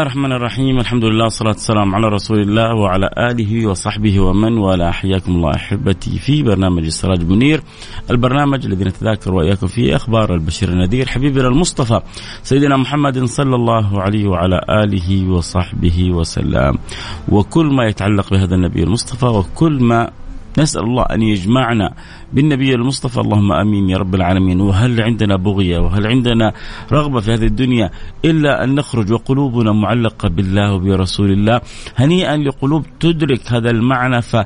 الله الرحمن الرحيم الحمد لله والصلاة والسلام على رسول الله وعلى آله وصحبه ومن والاه حياكم الله أحبتي في برنامج السراج منير البرنامج الذي نتذاكر وإياكم فيه أخبار البشير النذير حبيبنا المصطفى سيدنا محمد صلى الله عليه وعلى آله وصحبه وسلم وكل ما يتعلق بهذا النبي المصطفى وكل ما نسأل الله أن يجمعنا بالنبي المصطفى. اللهم آمين يا رب العالمين. وهل عندنا بغية؟ وهل عندنا رغبة في هذه الدنيا إلا أن نخرج وقلوبنا معلقة بالله وبرسول الله؟ هنيئا لقلوب تدرك هذا المعنى ف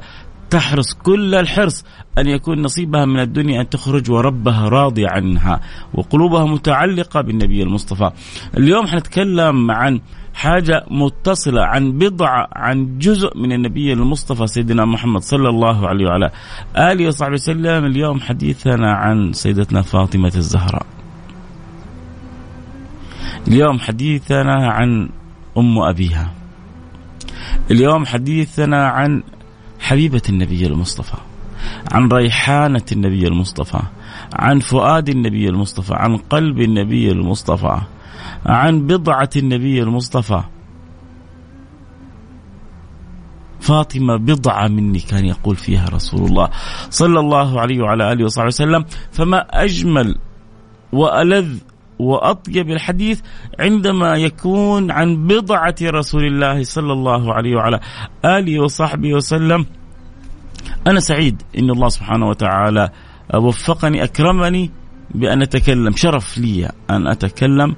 تحرص كل الحرص أن يكون نصيبها من الدنيا أن تخرج وربها راضي عنها وقلوبها متعلقة بالنبي المصطفى. اليوم حنتكلم عن حاجة متصلة عن بضعة عن جزء من النبي المصطفى سيدنا محمد صلى الله عليه وعلى آله وصحبه وسلم. اليوم حديثنا عن سيدتنا فاطمة الزهراء. اليوم حديثنا عن أم أبيها. اليوم حديثنا عن حبيبة النبي المصطفى عن ريحانة النبي المصطفى عن فؤاد النبي المصطفى عن قلب النبي المصطفى عن بضعة النبي المصطفى. فاطمة بضعة مني كان يقول فيها رسول الله صلى الله عليه وعلى آله وصحبه وسلم فما أجمل وألذ وأطيب الحديث عندما يكون عن بضعة رسول الله صلى الله عليه وعلى آله وصحبه وسلم. أنا سعيد إن الله سبحانه وتعالى وفقني أكرمني بأن أتكلم. شرف لي أن أتكلم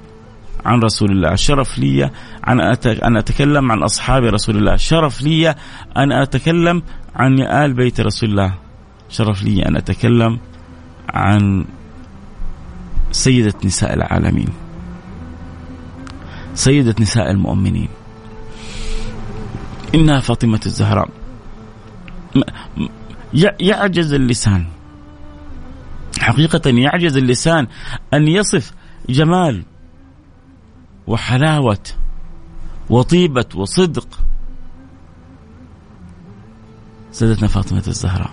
عن رسول الله. شرف لي عن أن أتكلم عن أصحاب رسول الله. شرف لي أن أتكلم عن آل بيت رسول الله. شرف لي أن أتكلم عن سيدة نساء العالمين. سيدة نساء المؤمنين. إنها فاطمة الزهراء. يعجز اللسان. حقيقة يعجز اللسان أن يصف جمال وحلاوة وطيبة وصدق سيدتنا فاطمة الزهراء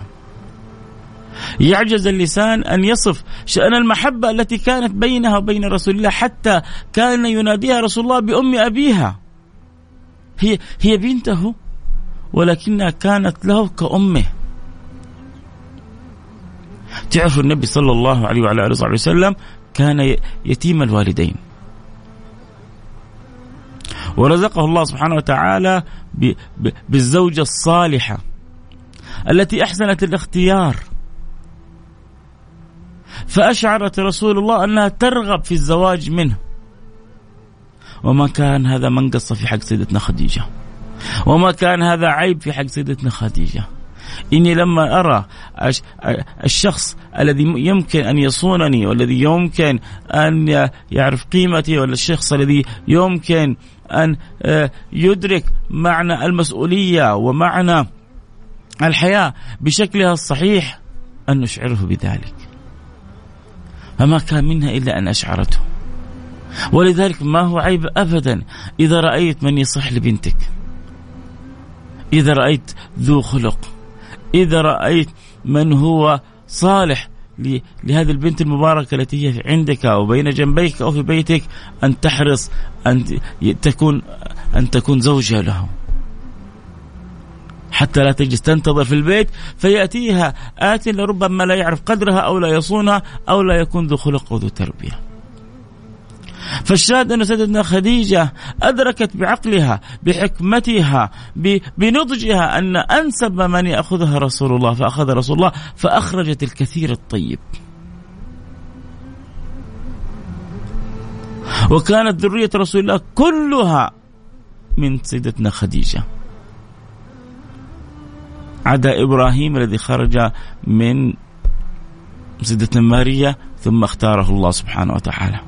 يعجز اللسان أن يصف شأن المحبة التي كانت بينها وبين رسول الله حتى كان يناديها رسول الله بأم أبيها. هي هي بنته ولكنها كانت له كأمه. تعرف النبي صلى الله عليه وعلى آله وصحبه وسلم كان يتيم الوالدين. ورزقه الله سبحانه وتعالى بالزوجة الصالحة التي أحسنت الاختيار. فأشعرت رسول الله أنها ترغب في الزواج منه. وما كان هذا منقص في حق سيدتنا خديجة. وما كان هذا عيب في حق سيدتنا خديجة. إني لما أرى الشخص الذي يمكن أن يصونني والذي يمكن أن يعرف قيمتي ولا الشخص الذي يمكن أن آه، يدرك معنى المسؤولية ومعنى الحياة بشكلها الصحيح أن نشعره بذلك. فما كان منها إلا أن أشعرته. ولذلك ما هو عيب أبدا إذا رأيت من يصح لبنتك. إذا رأيت ذو خلق. إذا رأيت من هو صالح. لهذه البنت المباركة التي هي عندك أو بين جنبيك أو في بيتك أن تحرص أن تكون أن تكون زوجة له حتى لا تجلس تنتظر في البيت فيأتيها آت لربما لا يعرف قدرها أو لا يصونها أو لا يكون ذو خلق وذو تربية. فالشاهد أن سيدتنا خديجة أدركت بعقلها بحكمتها بنضجها أن أنسب من يأخذها رسول الله فأخذ رسول الله فأخرجت الكثير الطيب وكانت ذرية رسول الله كلها من سيدتنا خديجة عدا إبراهيم الذي خرج من سيدتنا ماريا ثم اختاره الله سبحانه وتعالى.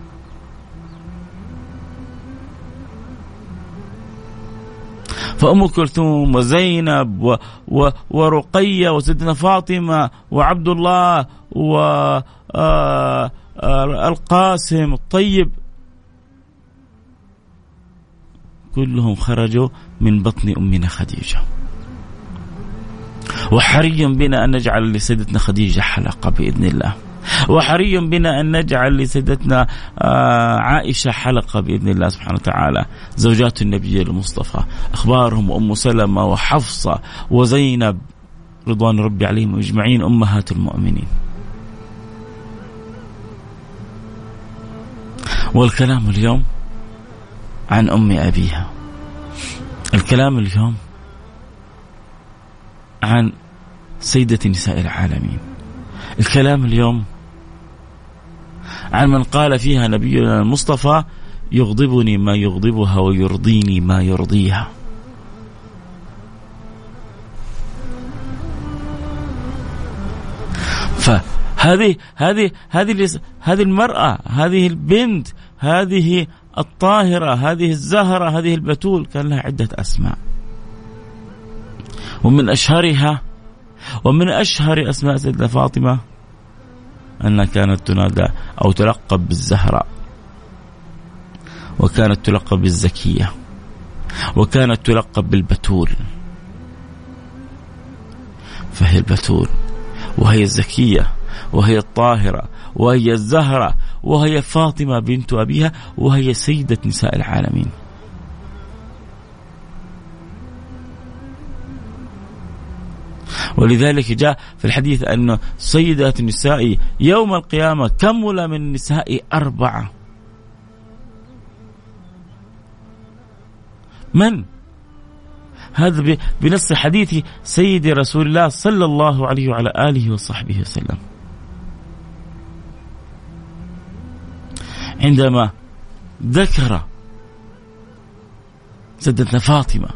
فأم كلثوم وزينب و و ورقية وسيدنا فاطمة وعبد الله والقاسم الطيب. كلهم خرجوا من بطن أمنا خديجة. وحري بنا أن نجعل لسيدتنا خديجة حلقة بإذن الله. وحري بنا أن نجعل لسيدتنا آه، عائشة حلقة بإذن الله سبحانه وتعالى. زوجات النبي المصطفى أخبارهم أم سلمة وحفصة وزينب رضوان ربي عليهم أجمعين أمهات المؤمنين. والكلام اليوم عن أم أبيها. الكلام اليوم عن سيدة نساء العالمين. الكلام اليوم عن من قال فيها نبينا المصطفى يغضبني ما يغضبها ويرضيني ما يرضيها. فهذه هذه هذه هذه المرأة هذه البنت هذه الطاهرة هذه الزهرة هذه البتول كان لها عدة أسماء. ومن أشهرها ومن أشهر أسماء سيدنا فاطمة أنها كانت تنادى أو تلقب بالزهراء وكانت تلقب بالزكية وكانت تلقب بالبتول. فهي البتول وهي الزكية وهي الطاهرة وهي الزهرة وهي فاطمة بنت أبيها وهي سيدة نساء العالمين. ولذلك جاء في الحديث أن سيدة النساء يوم القيامة كمل من النساء أربعة من؟ هذا بنص حديث سيد رسول الله صلى الله عليه وعلى آله وصحبه وسلم عندما ذكر سيدتنا فاطمة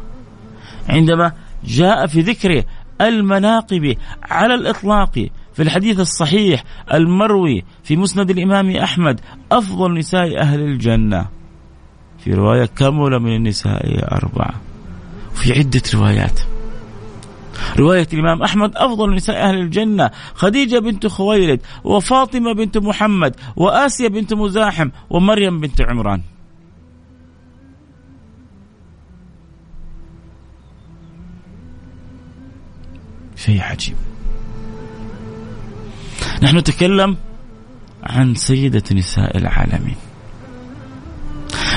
عندما جاء في ذكر المناقب على الإطلاق في الحديث الصحيح المروي في مسند الإمام أحمد أفضل نساء أهل الجنة. في رواية كمل من النساء أربعة. في عدة روايات. رواية الإمام أحمد أفضل نساء أهل الجنة. خديجة بنت خويلد وفاطمة بنت محمد وآسيا بنت مزاحم ومريم بنت عمران. شيء عجيب. نحن نتكلم عن سيدة نساء العالمين.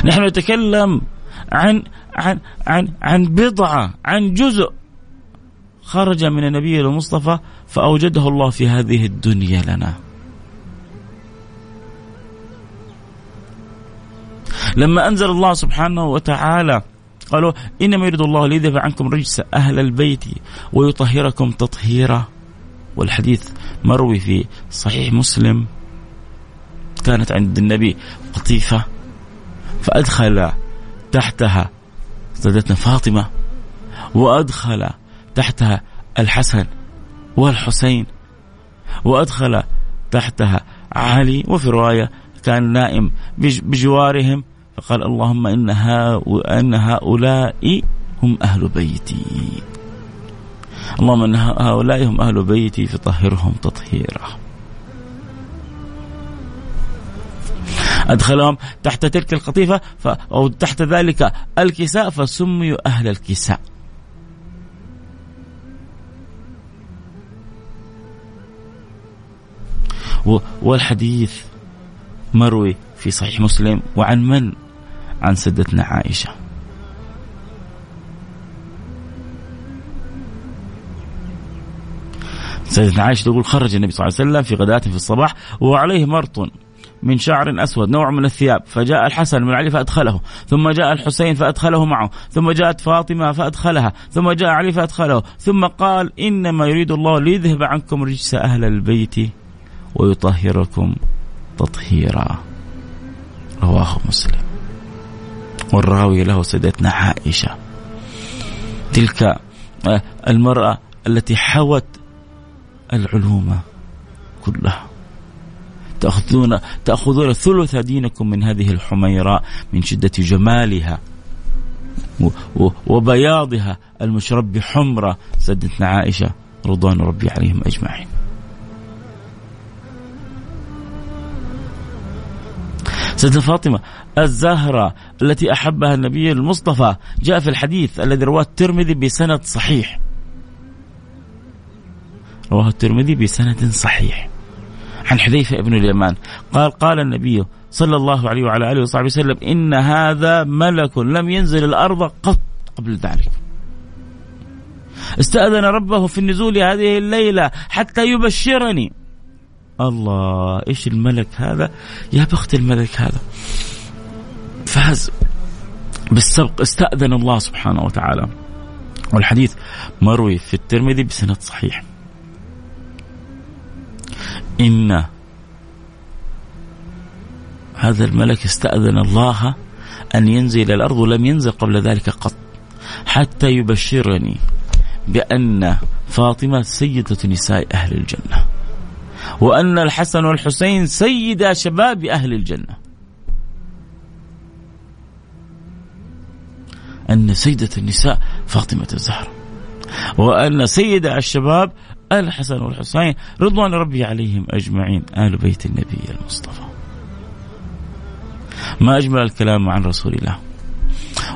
نحن نتكلم عن عن عن عن بضعة عن جزء خرج من النبي المصطفى فأوجده الله في هذه الدنيا لنا. لما أنزل الله سبحانه وتعالى قالوا إنما يريد الله ليذهب عنكم رجس أهل البيت ويطهركم تطهيرا. والحديث مروي في صحيح مسلم. كانت عند النبي قطيفة فأدخل تحتها سيدتنا فاطمة وأدخل تحتها الحسن والحسين وأدخل تحتها علي. وفي رواية كان نائم بجوارهم فقال اللهم إن, إن هؤلاء هم أهل بيتي. اللهم إن هؤلاء هم أهل بيتي فطهرهم تطهيرا. أدخلهم تحت تلك القطيفة أو تحت ذلك الكساء فسميوا أهل الكساء. والحديث مروي في صحيح مسلم وعن من؟ عن سدتنا عائشة. سيدتنا عائشة تقول خرج النبي صلى الله عليه وسلم في غداة في الصباح وعليه مرط من شعر أسود نوع من الثياب فجاء الحسن من علي فأدخله ثم جاء الحسين فأدخله معه ثم جاءت فاطمة فأدخلها ثم جاء علي فأدخله ثم قال إنما يريد الله ليذهب عنكم رجس أهل البيت ويطهركم تطهيرا. رواه مسلم. والراوي له سيدتنا عائشة. تلك آه، المرأة التي حوت العلوم كلها. تأخذون تأخذون ثلث دينكم من هذه الحميراء من شدة جمالها وبياضها المشرب بحمرة. سيدتنا عائشة رضوان ربي عليهم أجمعين. سيدة فاطمة الزهرة التي أحبها النبي المصطفى. جاء في الحديث الذي رواه الترمذي بسند صحيح. رواه الترمذي بسند صحيح. عن حذيفة بن اليمان. قال قال النبي صلى الله عليه وعلى آله وصحبه وسلم إن هذا ملك لم ينزل الأرض قط قبل ذلك. استأذن ربه في النزول هذه الليلة حتى يبشرني. الله إيش الملك هذا؟ يا بخت الملك هذا. فاز بالسبق استأذن الله سبحانه وتعالى. والحديث مروي في الترمذي بسند صحيح. إن هذا الملك استأذن الله أن ينزل إلى الأرض ولم ينزل قبل ذلك قط حتى يبشرني بأن فاطمة سيدة نساء أهل الجنة وأن الحسن والحسين سيدا شباب أهل الجنة. أن سيدة النساء فاطمة الزهرة وأن سيد الشباب الحسن والحسين رضوان ربي عليهم أجمعين آل بيت النبي المصطفى. ما أجمل الكلام عن رسول الله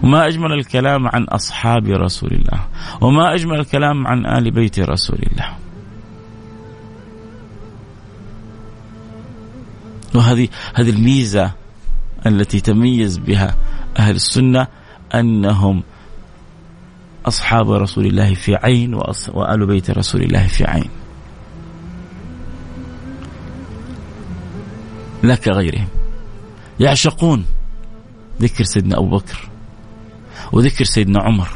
وما أجمل الكلام عن أصحاب رسول الله وما أجمل الكلام عن آل بيت رسول الله. وهذه هذه الميزة التي تميز بها أهل السنة أنهم أصحاب رسول الله في عين وآل بيت رسول الله في عين. لا كغيرهم يعشقون ذكر سيدنا أبو بكر وذكر سيدنا عمر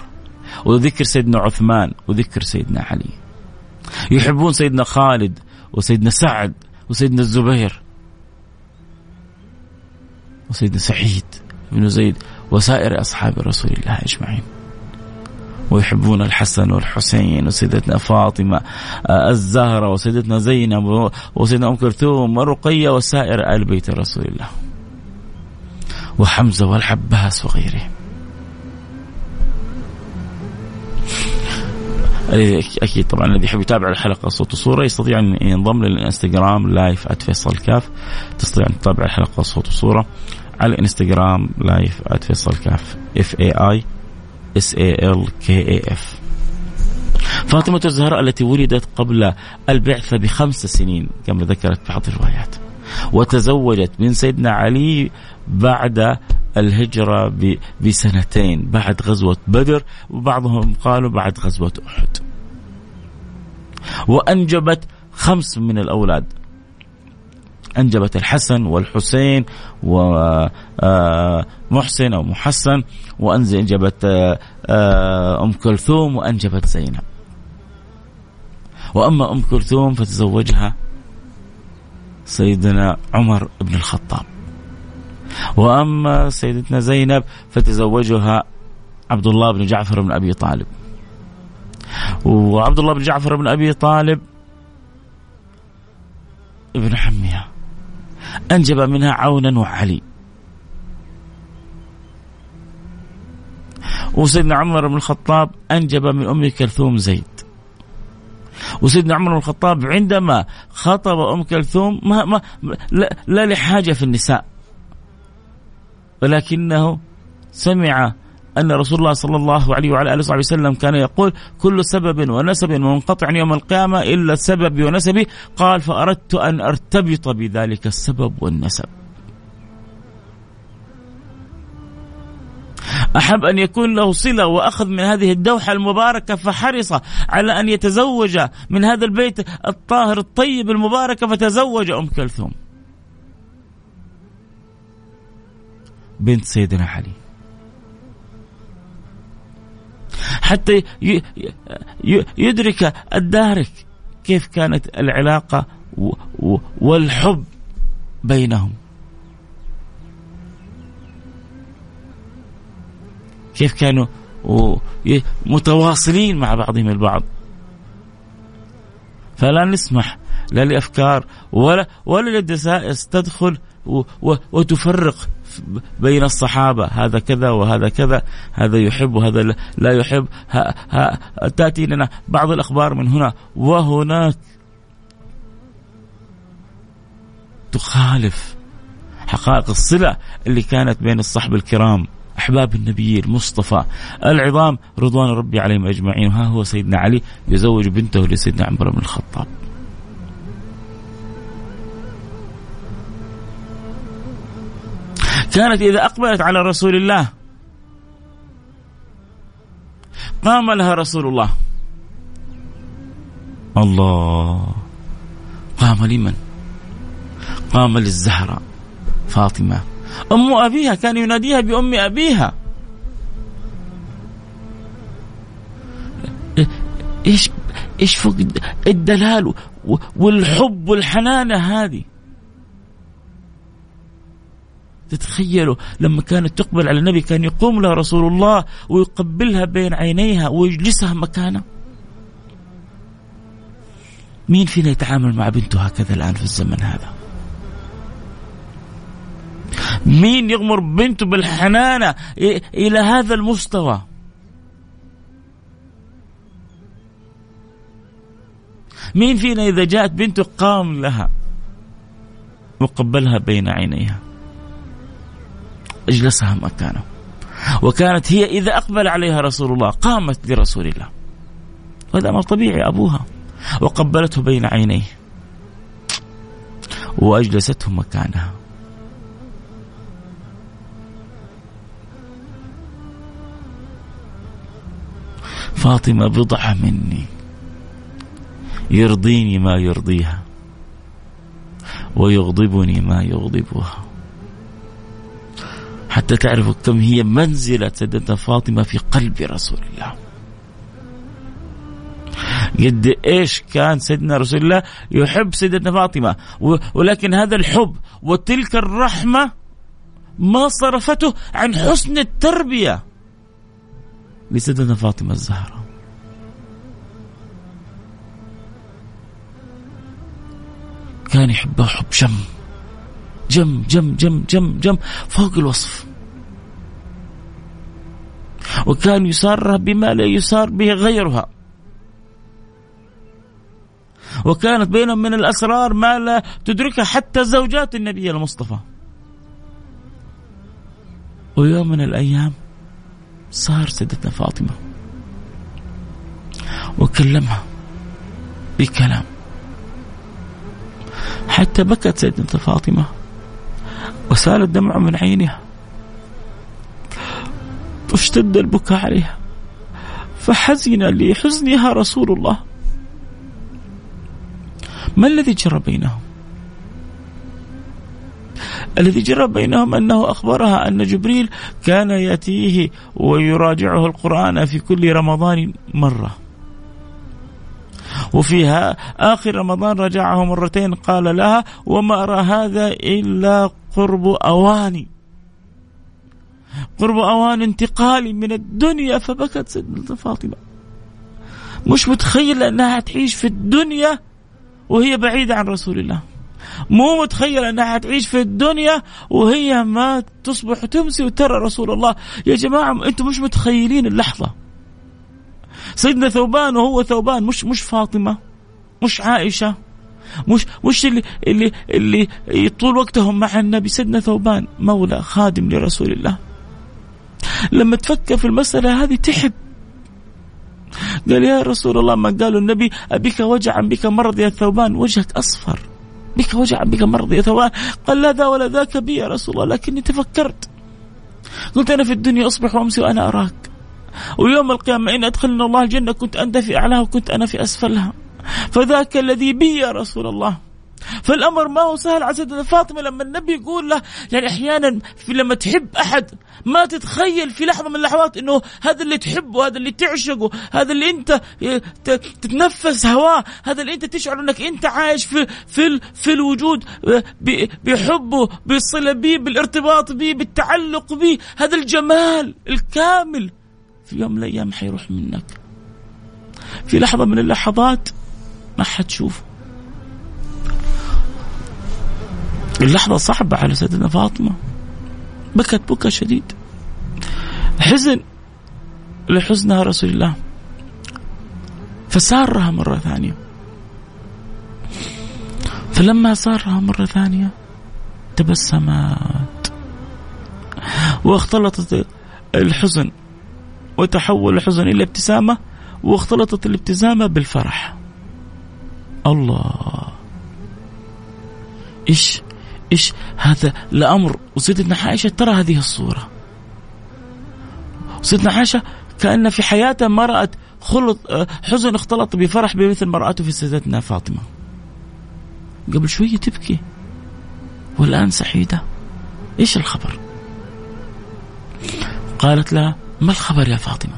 وذكر سيدنا عثمان وذكر سيدنا علي. يحبون سيدنا خالد وسيدنا سعد وسيدنا الزبير وسيدنا سعيد بن زيد. وسائر أصحاب رسول الله أجمعين. ويحبون الحسن والحسين وسيدتنا فاطمة آه، الزهرة وسيدتنا زينب وسيدنا أم كلثوم ورقية وسائر آل بيت رسول الله. وحمزة والعباس وغيرهم. أكيد طبعا الذي يحب يتابع الحلقة صوت وصورة يستطيع أن ينضم للإنستغرام live @فيصل كاف. تستطيع أن تتابع الحلقة صوت وصورة. على الانستغرام live @فيصل كاف F A I S A L K A F فاطمة الزهراء التي ولدت قبل البعثة بخمس سنين كما ذكرت بعض الروايات. وتزوجت من سيدنا علي بعد الهجرة بسنتين بعد غزوة بدر وبعضهم قالوا بعد غزوة أحد. وأنجبت خمس من الأولاد. أنجبت الحسن والحسين ومحسن أو محسن وأنجبت أم كلثوم وأنجبت زينب. وأما أم كلثوم فتزوجها سيدنا عمر بن الخطاب. وأما سيدتنا زينب فتزوجها عبد الله بن جعفر بن أبي طالب. وعبد الله بن جعفر بن أبي طالب ابن عمها. أنجب منها عونا وعلي. وسيدنا عمر بن الخطاب أنجب من أم كلثوم زيد. وسيدنا عمر بن الخطاب عندما خطب أم كلثوم ما, ما لا, لحاجة في النساء. ولكنه سمع أن رسول الله صلى الله عليه وعلى آله وصحبه وسلم كان يقول كل سبب ونسب منقطع يوم القيامة إلا السبب ونسبي. قال فأردت أن أرتبط بذلك السبب والنسب. أحب أن يكون له صلة وأخذ من هذه الدوحة المباركة فحرص على أن يتزوج من هذا البيت الطاهر الطيب المبارك فتزوج أم كلثوم. بنت سيدنا علي. حتى يدرك الدارك كيف كانت العلاقة والحب بينهم. كيف كانوا متواصلين مع بعضهم البعض. فلا نسمح لا لأفكار ولا ولا للدسائس تدخل وتفرق. بين الصحابة هذا كذا وهذا كذا هذا يحب وهذا لا يحب. ها ها تأتي لنا بعض الأخبار من هنا وهناك تخالف حقائق الصلة اللي كانت بين الصحب الكرام أحباب النبي المصطفى. العظام رضوان ربي عليهم أجمعين. وها هو سيدنا علي يزوج بنته لسيدنا عمر بن الخطاب. كانت إذا أقبلت على رسول الله قام لها رسول الله. الله. قام لمن؟ قام للزهراء فاطمة. أم أبيها كان يناديها بأم أبيها. إيش إيش فوق الدلال والحب والحنانه هذه؟ تتخيلوا لما كانت تقبل على النبي كان يقوم لها رسول الله ويقبلها بين عينيها ويجلسها مكانه. مين فينا يتعامل مع بنته هكذا الآن في الزمن هذا؟ مين يغمر بنته بالحنانة إلى هذا المستوى؟ مين فينا إذا جاءت بنته قام لها وقبلها بين عينيها؟ إجلسها مكانه وكانت هي إذا أقبل عليها رسول الله قامت لرسول الله. وهذا أمر طبيعي أبوها. وقبلته بين عينيه. وأجلسته مكانها. فاطمة بضعة مني. يرضيني ما يرضيها. ويغضبني ما يغضبها. حتى تعرفوا كم هي منزلة سيدتنا فاطمة في قلب رسول الله. قد إيش كان سيدنا رسول الله يحب سيدتنا فاطمة؟ ولكن هذا الحب وتلك الرحمة ما صرفته عن حسن التربية لسيدتنا فاطمة الزهراء. كان يحبها حب جم جم جم جم جم جم فوق الوصف. وكان يسارها بما لا يسار به غيرها. وكانت بينهم من الأسرار ما لا تدركها حتى زوجات النبي المصطفى. ويوم من الأيام صار سيدتنا فاطمة وكلمها بكلام. حتى بكت سيدتنا فاطمة وسال الدمع من عينها. واشتد البكاء عليها. فحزن لحزنها رسول الله. ما الذي جرى بينهم؟ الذي جرى بينهم أنه أخبرها أن جبريل كان يأتيه ويراجعه القرآن في كل رمضان مرة. وفيها آخر رمضان رجعه مرتين قال لها وما أرى هذا إلا قرب أواني. قرب أوان انتقالي من الدنيا فبكت سيدنا فاطمة. مش متخيلة إنها تعيش في الدنيا وهي بعيدة عن رسول الله. مو متخيلة أنها حتعيش في الدنيا وهي ما تصبح تمسي وترى رسول الله. يا جماعة أنتم مش متخيلين اللحظة. سيدنا ثوبان وهو ثوبان مش مش فاطمة مش عائشة مش مش اللي اللي اللي طول وقتهم مع النبي. سيدنا ثوبان مولى خادم لرسول الله. لما تفكر في المسألة هذه تحب. قال يا رسول الله ما قالوا النبي أبيك وجعا بك مرض يا ثوبان وجهك أصفر. بك وجعا بك مرض يا ثوبان قال لا ذا ولا ذاك بي يا رسول الله لكني تفكرت. قلت أنا في الدنيا أصبح وأمسي وأنا أراك. ويوم القيامة إن أدخلنا الله الجنة كنت أنت في أعلاها وكنت أنا في أسفلها. فذاك الذي بي يا رسول الله. فالأمر ما هو سهل على سيدنا فاطمة لما النبي يقول له يعني أحيانا في لما تحب أحد ما تتخيل في لحظة من اللحظات إنه هذا اللي تحبه هذا اللي تعشقه هذا اللي أنت تتنفس هواه هذا اللي أنت تشعر إنك أنت عايش في في في الوجود بحبه بالصلة به بالارتباط به بالتعلق به. هذا الجمال الكامل في يوم من الأيام حيروح منك. في لحظة من اللحظات ما حتشوفه. اللحظة صعبة على سيدنا فاطمة. بكت بكى شديد. حزن لحزنها رسول الله. فسارها مرة ثانية. فلما سارها مرة ثانية تبسمت. واختلطت الحزن وتحول الحزن إلى ابتسامة واختلطت الابتسامة بالفرح. الله. إيش إيش هذا الامر وسيدنا عائشة ترى هذه الصورة. سيدنا عائشة كأن في حياتها ما رات خلط حزن اختلط بفرح بمثل ما راته في سيدتنا فاطمة. قبل شوية تبكي والآن سعيدة. إيش الخبر؟ قالت لها ما الخبر يا فاطمة؟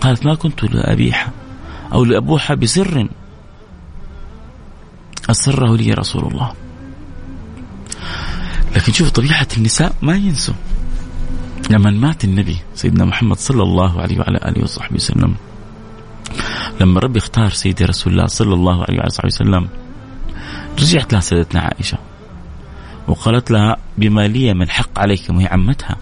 قالت ما كنت لأبيح أو لأبوح بسر أسره لي رسول الله. لكن شوف طبيعة النساء ما ينسوا. لما مات النبي سيدنا محمد صلى الله عليه وعلى آله وصحبه وسلم لما ربي اختار سيدي رسول الله صلى الله عليه وعلى صحبه وسلم رجعت لها سيدتنا عائشة وقالت لها بما لي من حق عليك وهي عمتها.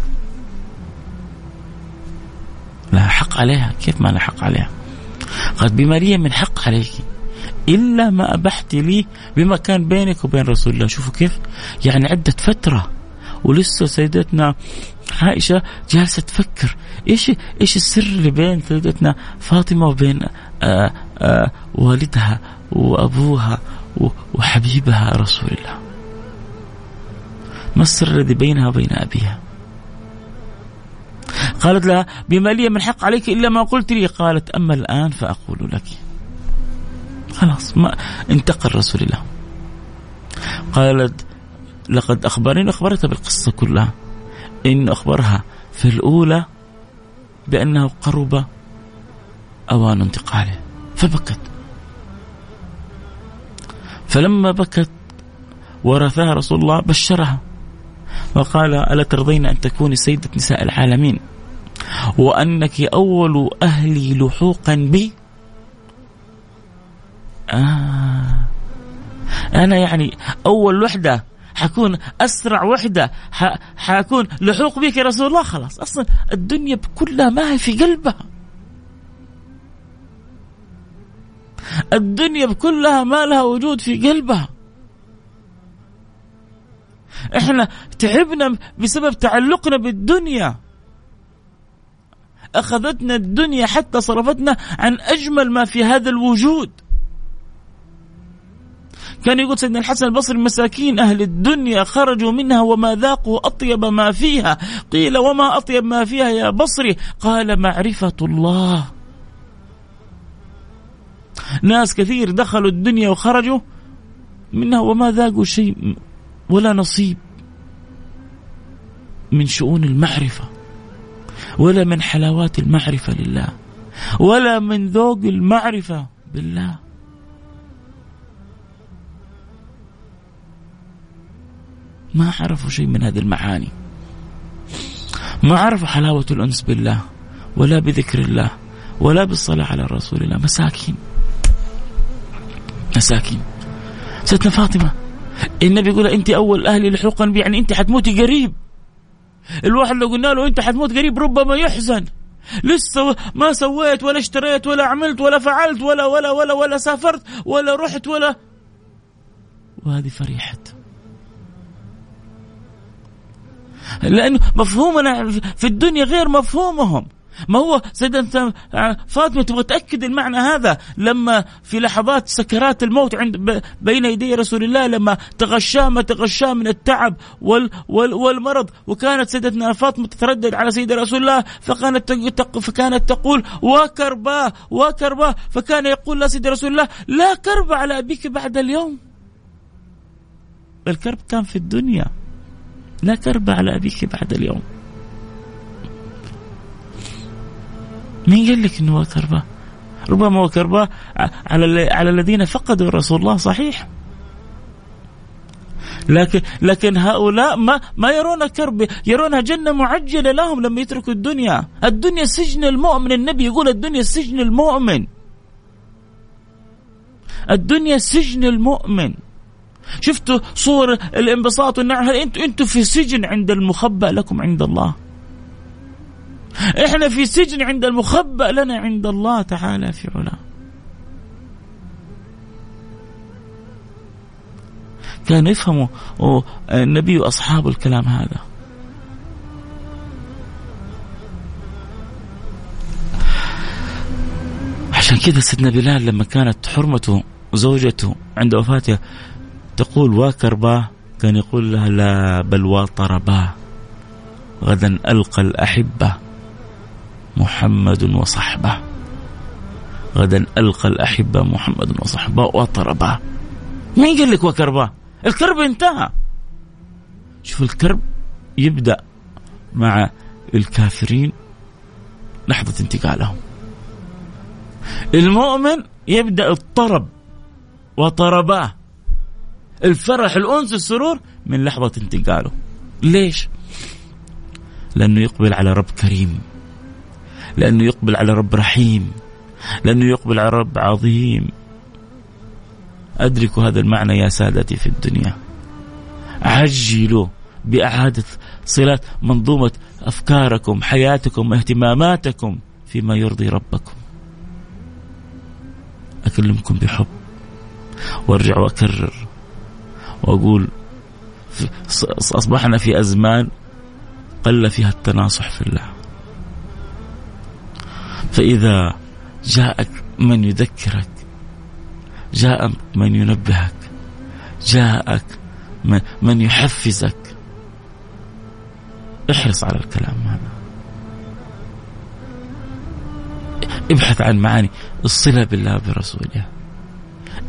لها حق عليها؟ كيف ما لها حق عليها؟ قالت بما لي من حق عليك. إلا ما أبحت لي بما كان بينك وبين رسول الله. شوفوا كيف؟ يعني عدة فترة. ولسه سيدتنا عائشة جالسة تفكر. إيش إيش السر اللي بين سيدتنا فاطمة وبين آآ آه، آآ آه، والدها وأبوها وحبيبها رسول الله؟ ما السر الذي بينها وبين أبيها؟ قالت لها بما لي من حق عليك إلا ما قلت لي. قالت أما الآن فأقول لك. خلاص ما انتقل رسول الله قالت لقد اخبرني اخبرتها بالقصة كلها. إن أخبرها في الأولى بأنه قرب أوان انتقاله. فبكت. فلما بكت ورثها رسول الله بشرها. وقال ألا ترضين أن تكوني سيدة نساء العالمين؟ وأنك أول أهلي لحوقا بي آه. أنا يعني أول وحدة حكون أسرع وحدة حكون لحوق بك يا رسول الله خلاص. أصلا الدنيا كلها ما هي في قلبها. الدنيا كلها ما لها وجود في قلبها. إحنا تعبنا بسبب تعلقنا بالدنيا. أخذتنا الدنيا حتى صرفتنا عن أجمل ما في هذا الوجود. كان يقول سيدنا الحسن البصري مساكين أهل الدنيا خرجوا منها وما ذاقوا أطيب ما فيها. قيل وما أطيب ما فيها يا بصري؟ قال معرفة الله. ناس كثير دخلوا الدنيا وخرجوا منها وما ذاقوا شيء ولا نصيب من شؤون المعرفة ولا من حلاوات المعرفة لله ولا من ذوق المعرفة بالله. ما عرفوا شيء من هذه المعاني. ما عرفوا حلاوة الأنس بالله ولا بذكر الله ولا بالصلاة على رسول الله. مساكين. مساكين. ستنا فاطمة النبي يقول أنت أول أهلي لحوقا بي يعني أنت حتموتي قريب. الواحد لو قلنا له أنت حتموت قريب ربما يحزن. لسه ما سويت ولا اشتريت ولا عملت ولا فعلت ولا ولا ولا ولا سافرت ولا رحت ولا. وهذه فريحة. لأنه مفهومنا في الدنيا غير مفهومهم. ما هو سيدنا فاطمة تبغى تأكد المعنى هذا؟ لما في لحظات سكرات الموت عند بين يدي رسول الله لما تغشاه ما تغشاه من التعب وال وال والمرض. وكانت سيدتنا فاطمة تتردد على سيد رسول الله فكانت فكانت تقول وكرباه وكرباه فكان يقول لا سيد رسول الله لا كرب على أبيك بعد اليوم الكرب كان في الدنيا. لا كرب على أبيك بعد اليوم مين قال لك إنه هو كربة؟ ربما هو كربة على على الذين فقدوا رسول الله صحيح لكن لكن هؤلاء ما ما يرون كرب يرونها جنة معجلة لهم لما يتركوا الدنيا، الدنيا سجن المؤمن، النبي يقول الدنيا سجن المؤمن. الدنيا سجن المؤمن. شفتوا صور الانبساط والنعم؟ هل أنتم أنتم في سجن عند المخبأ لكم عند الله؟ إحنا في سجن عند المخبأ لنا عند الله تعالى في علاه كانوا يفهموا النبي واصحابه الكلام هذا. عشان كذا سيدنا بلال لما كانت حرمته زوجته عند وفاته تقول واكرباه كان يقول لها لا بل واطرباه غدا ألقى الأحبة محمد وصحبه. غدا ألقى الأحبة محمد وصحبه وطرباه مين قال لك وكرباه الكرب انتهى. شوف الكرب يبدأ مع الكافرين لحظة انتقالهم. المؤمن يبدأ الطرب وطرباه. الفرح الأنس السرور من لحظة انتقاله. ليش؟ لأنه يقبل على رب كريم. لأنه يقبل على رب رحيم. لأنه يقبل على رب عظيم. أدركوا هذا المعنى يا سادتي في الدنيا. عجلوا بإعادة صلة منظومة أفكاركم حياتكم اهتماماتكم فيما يرضي ربكم. أكلمكم بحب. وأرجع وأكرر. وأقول أصبحنا في أزمان قل فيها التناصح في الله. فإذا جاءك من يذكرك جاء من ينبهك جاءك من يحفزك احرص على الكلام هذا. ابحث عن معاني الصلة بالله برسوله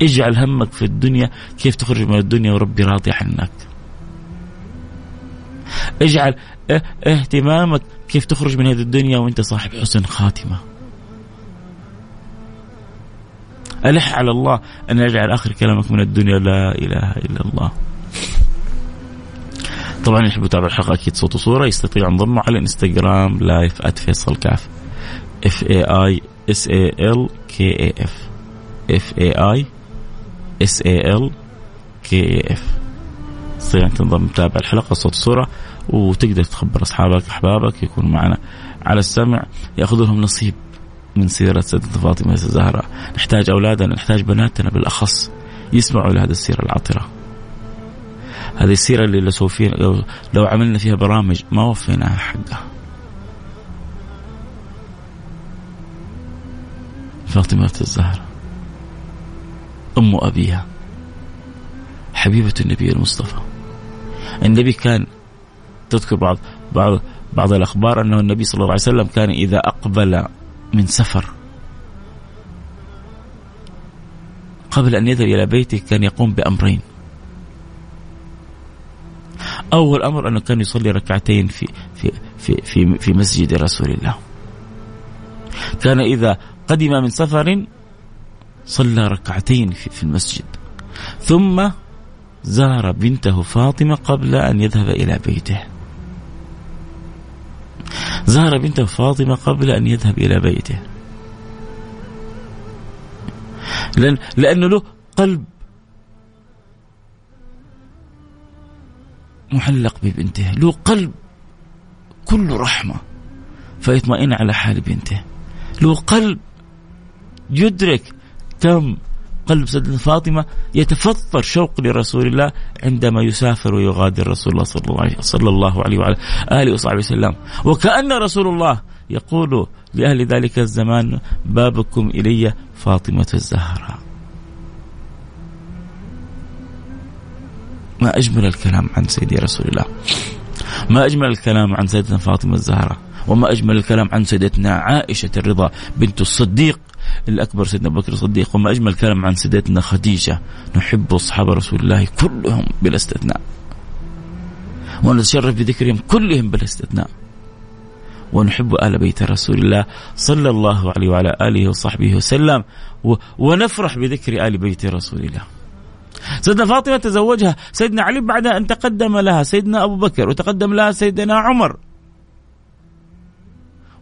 اجعل همك في الدنيا كيف تخرج من الدنيا وربي راضي عنك. اجعل اهتمامك كيف تخرج من هذه الدنيا وانت صاحب حسن خاتمة. ألح على الله أن يجعل آخر كلامك من الدنيا لا إله إلا الله. طبعا اللي يحب يتابع الحلقة أكيد صوت وصورة يستطيع انضموا على الانستغرام لايف @فيصل كاف. F A I S A L K A F F A I S A L K A F تستطيع أن تنضم تتابع الحلقة صوت وصوره وتقدر تخبر أصحابك أحبابك يكونوا معنا على السمع. ياخذوا لهم نصيب من سيرة سيدتنا فاطمة الزهراء نحتاج أولادنا نحتاج بناتنا بالأخص يسمعوا لهذه السيرة العطرة. هذه السيرة اللي لو لو, لو عملنا فيها برامج ما وفيناها حقها. فاطمة الزهرة أم أبيها. حبيبة النبي المصطفى. النبي كان تذكر بعض بعض بعض الأخبار أنه النبي صلى الله عليه وسلم كان إذا أقبل من سفر قبل أن يذهب إلى بيته كان يقوم بأمرين. أول أمر أنه كان يصلي ركعتين في في في في, في مسجد رسول الله. كان إذا قدم من سفر صلى ركعتين في, المسجد. ثم زار بنته فاطمة قبل أن يذهب إلى بيته. زار بنته فاطمة قبل أن يذهب إلى بيته. لأن لأنه له قلب محلق ببنته. له قلب كله رحمة فيطمئن على حال بنته. له قلب يدرك كم قلب سيدنا فاطمة يتفطر شوق لرسول الله عندما يسافر ويغادر رسول الله صلى الله عليه, صلى الله عليه وعلى آله وصحبه وسلم. وكأن رسول الله يقول لأهل ذلك الزمان بابكم إلي فاطمة الزهراء. ما أجمل الكلام عن سيدي رسول الله. ما أجمل الكلام عن سيدتنا فاطمة الزهراء. وما أجمل الكلام عن سيدتنا عائشة الرضا بنت الصديق الأكبر سيدنا بكر الصديق. وما أجمل الكلام عن سيدتنا خديجة. نحب أصحاب رسول الله كلهم بلا استثناء. ونتشرف بذكرهم كلهم بلا استثناء. ونحب آل بيت رسول الله صلى الله عليه وعلى آله وصحبه وسلم. ونفرح بذكر آل بيت رسول الله. سيدنا فاطمة تزوجها. سيدنا علي بعد أن تقدم لها سيدنا أبو بكر وتقدم لها سيدنا عمر.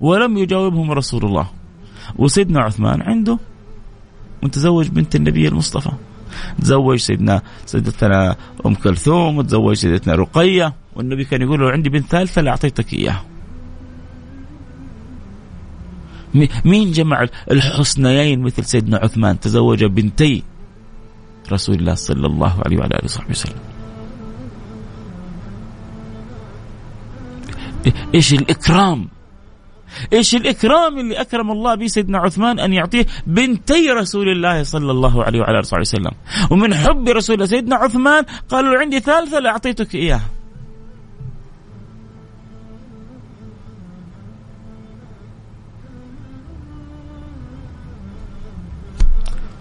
ولم يجاوبهم رسول الله. وسيدنا عثمان عنده متزوج بنت النبي المصطفى. تزوج سيدنا سيدتنا أم كلثوم وتزوج سيدتنا رقية والنبي كان يقول له عندي بنت ثالثة لاعطيتك إياها. مين جمع الحسنيين مثل سيدنا عثمان؟ تزوج بنتي رسول الله صلى الله عليه وعلى آله وصحبه وسلم. إيش الإكرام؟ إيش الإكرام اللي أكرم الله به سيدنا عثمان أن يعطيه بنتي رسول الله صلى الله عليه وعلى آله وسلم. ومن حب رسول الله سيدنا عثمان قالوا عندي ثالثة لاعطيتك إياها.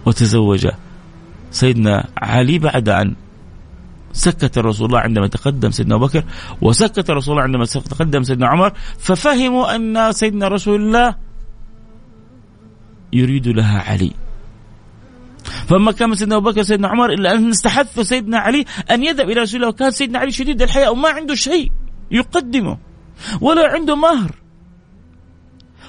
وتزوج سيدنا علي بعد أن سكت رسول الله عندما تقدم سيدنا أبو بكر وسكت رسول الله عندما تقدم سيدنا عمر ففهموا أن سيدنا رسول الله يريد لها علي. فما كان سيدنا أبو بكر سيدنا عمر إلا أن استحث سيدنا علي أن يذهب إلى رسول الله وكان سيدنا علي شديد الحياء وما عنده شيء يقدمه ولا عنده مهر.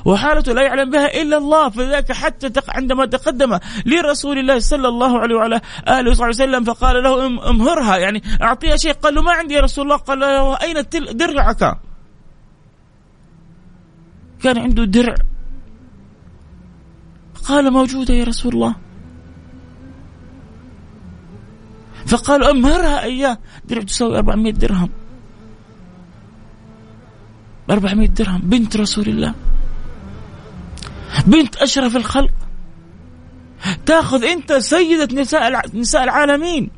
وحالته لا يعلم بها إلا الله فذلك حتى عندما تقدم لرسول الله صلى الله عليه وعلى آله وصحبه وسلم فقال له أمهرها يعني أعطيها شيء قال له ما عندي يا رسول الله قال له أين درعك؟ كان عنده درع. قال موجودة يا رسول الله. فقالوا أمهرها إياه. درع تساوي 400 درهم. 400 درهم. بنت رسول الله. بنت أشرف الخلق. تأخذ أنت سيدة نساء نساء العالمين.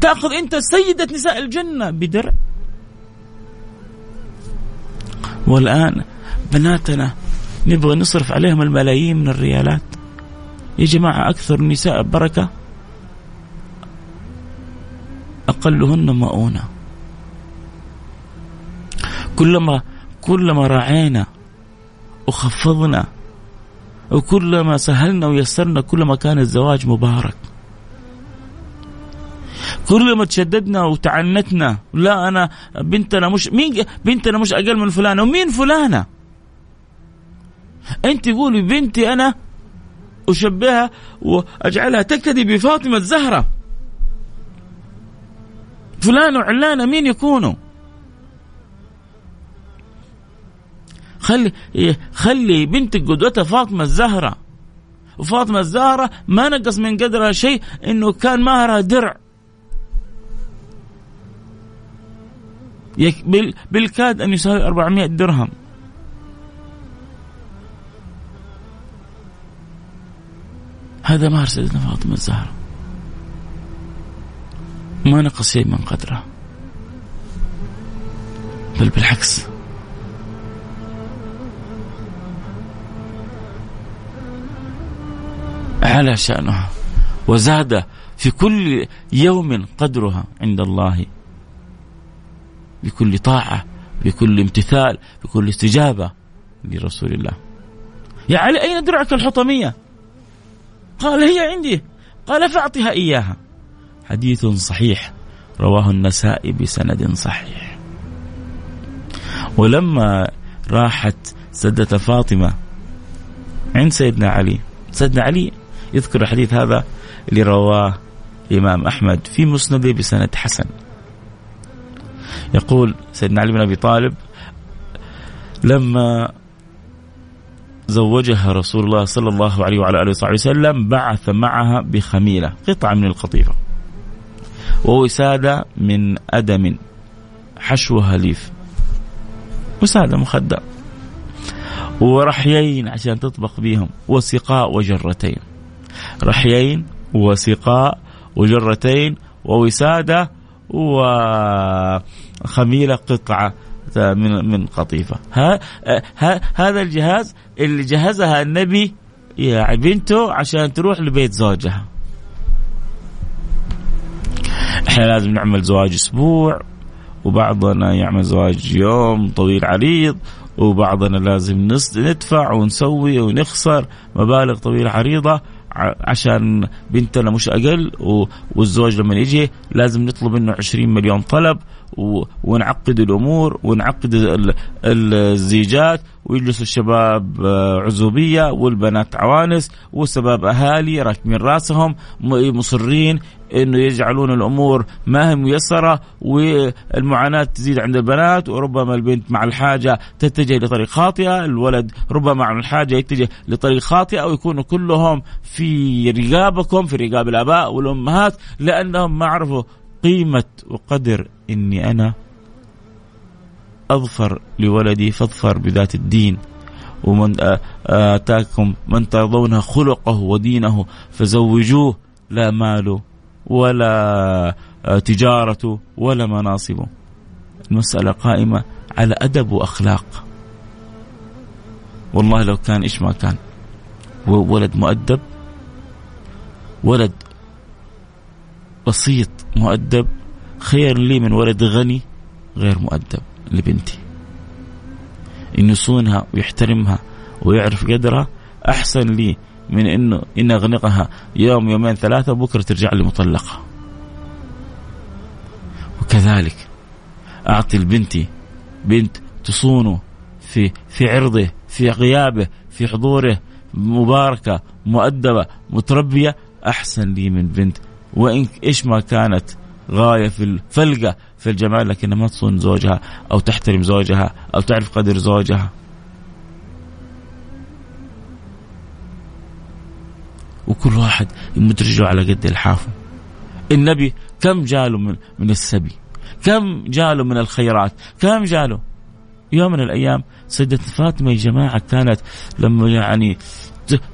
تأخذ أنت سيدة نساء الجنة بدرع والآن بناتنا نبغى نصرف عليهم الملايين من الريالات. يا جماعة أكثر النساء بركة. أقلهن مؤونة. كلما كلما راعينا وخفضنا وكلما سهلنا ويسرنا كلما كان الزواج مبارك. كلما تشددنا وتعنتنا لا أنا بنتنا مش مين بنتنا مش أقل من فلانة ومين فلانة؟ أنت قولي بنتي أنا أشبهها وأجعلها تقتدي بفاطمة الزهرة. فلان وعلانة مين يكونوا؟ خلي خلي بنتك قدوتها فاطمة الزهرة. وفاطمه الزهرة ما نقص من قدرها شيء إنه كان مهرها درع. بالكاد أن يساوي 400 درهم. هذا مهر سيدنا فاطمة الزهرة. ما نقص شيء من قدرها. بل بالعكس. على شأنها وزاد في كل يوم قدرها عند الله. بكل طاعة بكل امتثال بكل استجابة لرسول الله. يا علي أين درعك الحطمية؟ قال هي عندي. قال فأعطها إياها. حديث صحيح رواه النسائي بسند صحيح. ولما راحت سدة فاطمة عند سيدنا علي سيدنا علي يذكر الحديث هذا اللي رواه الإمام أحمد في مسنده بسند حسن. يقول سيدنا علي بن أبي طالب لما زوجها رسول الله صلى الله عليه وعلى آله وصحبه وسلم بعث معها بخميلة قطعة من القطيفة ووسادة من أدم حشوها ليف وسادة مخدة ورحيين عشان تطبخ بيهم وسقاء وجرتين. رحيين وسقاء وجرتين ووسادة وخميلة قطعة من من قطيفة. ها ها هذا الجهاز اللي جهزها النبي يا بنته عشان تروح لبيت زوجها. إحنا لازم نعمل زواج أسبوع وبعضنا يعمل زواج يوم طويل عريض وبعضنا لازم ندفع ونسوي ونخسر مبالغ طويلة عريضة عشان بنتنا مش أقل والزوج لما يجي لازم نطلب منه 20 مليون طلب ونعقد الأمور ونعقد الزيجات ويجلس الشباب آه، عزوبية والبنات عوانس والشباب أهالي راكبين رأسهم مصرين إنه يجعلون الأمور ما هي ميسرة والمعاناة تزيد عند البنات وربما البنت مع الحاجة تتجه لطريق خاطئة، الولد ربما مع الحاجة يتجه لطريق خاطئة ويكونوا كلهم في رقابكم في رقاب الآباء والأمهات لأنهم ما عرفوا قيمة وقدر إني أنا أظفر لولدي فاظفر بذات الدين. ومن آتاكم من ترضون خلقه ودينه فزوجوه لا ماله ولا تجارته ولا مناصبه المسألة قائمة على أدب وأخلاق. والله لو كان إيش ما كان؟ ولد مؤدب ولد بسيط مؤدب. خير لي من ولد غني غير مؤدب لبنتي. إن يصونها ويحترمها ويعرف قدرها أحسن لي من انه إن أغنقها. يوم يومين ثلاثة وبكره ترجع لي مطلقة. وكذلك أعطي لبنتي بنت تصونه في في عرضه في غيابه في حضوره مباركة مؤدبة متربية أحسن لي من بنت وإن إيش ما كانت غاية في الفلقة في الجمال لكنها ما تصون زوجها أو تحترم زوجها أو تعرف قدر زوجها. وكل واحد يمد على قد الحافة. النبي كم جاله من من السبي؟ كم جاله من الخيرات؟ كم جاله؟ يوم من الأيام سيدة فاطمة يا جماعة كانت لما يعني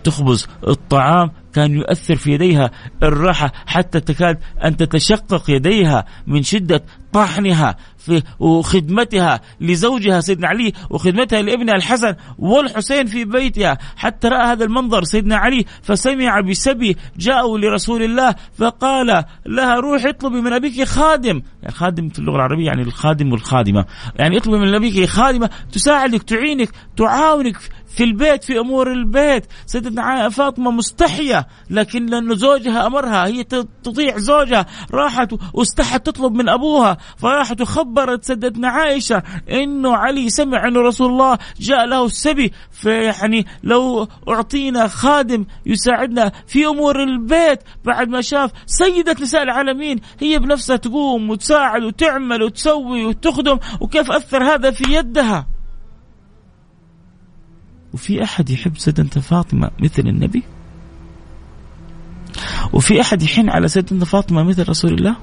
تخبز الطعام كان يؤثر في يديها الراحة حتى تكاد أن تتشقق يديها من شدة طحنها في وخدمتها لزوجها سيدنا علي وخدمتها لابنها الحسن والحسين في بيتها. حتى رأى هذا المنظر سيدنا علي فسمع بسبي جاءوا لرسول الله فقال لها روح اطلبي من أبيك خادم. يعني خادم في اللغة العربية يعني الخادم والخادمة. يعني اطلبي من أبيك خادمة تساعدك تعينك تعاونك في البيت في أمور البيت. سيدتنا فاطمة مستحية لكن لأنه زوجها أمرها هي تطيع زوجها راحت واستحت تطلب من أبوها. فراحت وخبرت سيدتنا عائشة إنه علي سمع إنه رسول الله جاء له السبي فيعني لو أعطينا خادم يساعدنا في أمور البيت بعد ما شاف سيدة نساء العالمين هي بنفسها تقوم وتساعد وتعمل وتسوي وتخدم وكيف أثر هذا في يدها وفي أحد يحب سيدنا فاطمة مثل النبي؟ وفي أحد يحن على سيدنا فاطمة مثل رسول الله؟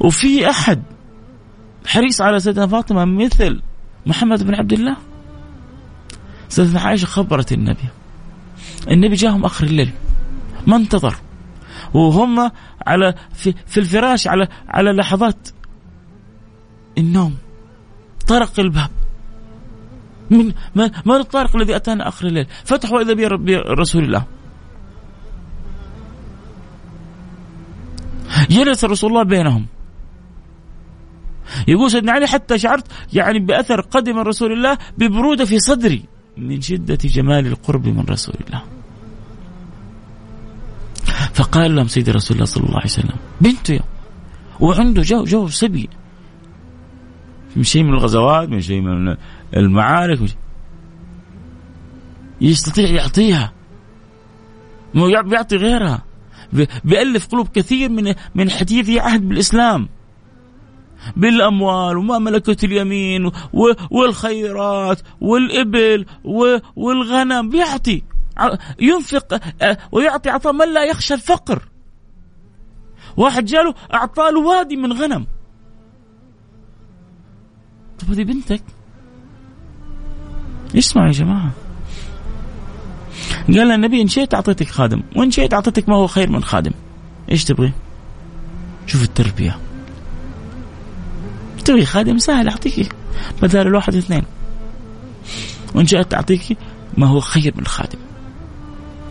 وفي أحد حريص على سيدنا فاطمة مثل محمد بن عبد الله؟ سيدنا عائشة خبرت النبي. النبي جاهم آخر الليل ما انتظر. وهم على في, في الفراش على على لحظات النوم. طرق الباب. من من, الطارق الذي أتانا آخر الليل؟ فتحوا إذا برسول الله. جلس رسول الله بينهم. يقول سيدنا علي حتى شعرت يعني بأثر قدم رسول الله ببرودة في صدري من شدة جمال القرب من رسول الله. فقال لهم سيدي رسول الله صلى الله عليه وسلم بنته وعنده جو جو سبي. من شيء من الغزوات من شيء من المعارك يستطيع يعطيها. مو بيعطي غيرها. بيألف قلوب كثير من من حديثي عهد بالإسلام. بالأموال وما ملكت اليمين والخيرات والإبل والغنم. بيعطي ينفق ويعطي عطاء من لا يخشى الفقر. واحد جاله أعطاه وادي من غنم. طب هذه بنتك؟ اسمعوا يا جماعة. قال النبي إن شئت أعطيتك خادم وإن شئت أعطيتك ما هو خير من خادم. إيش تبغي؟ شوف التربية. تبغي خادم سهل اعطيك بدل الواحد اثنين. وإن شئت اعطيك ما هو خير من خادم.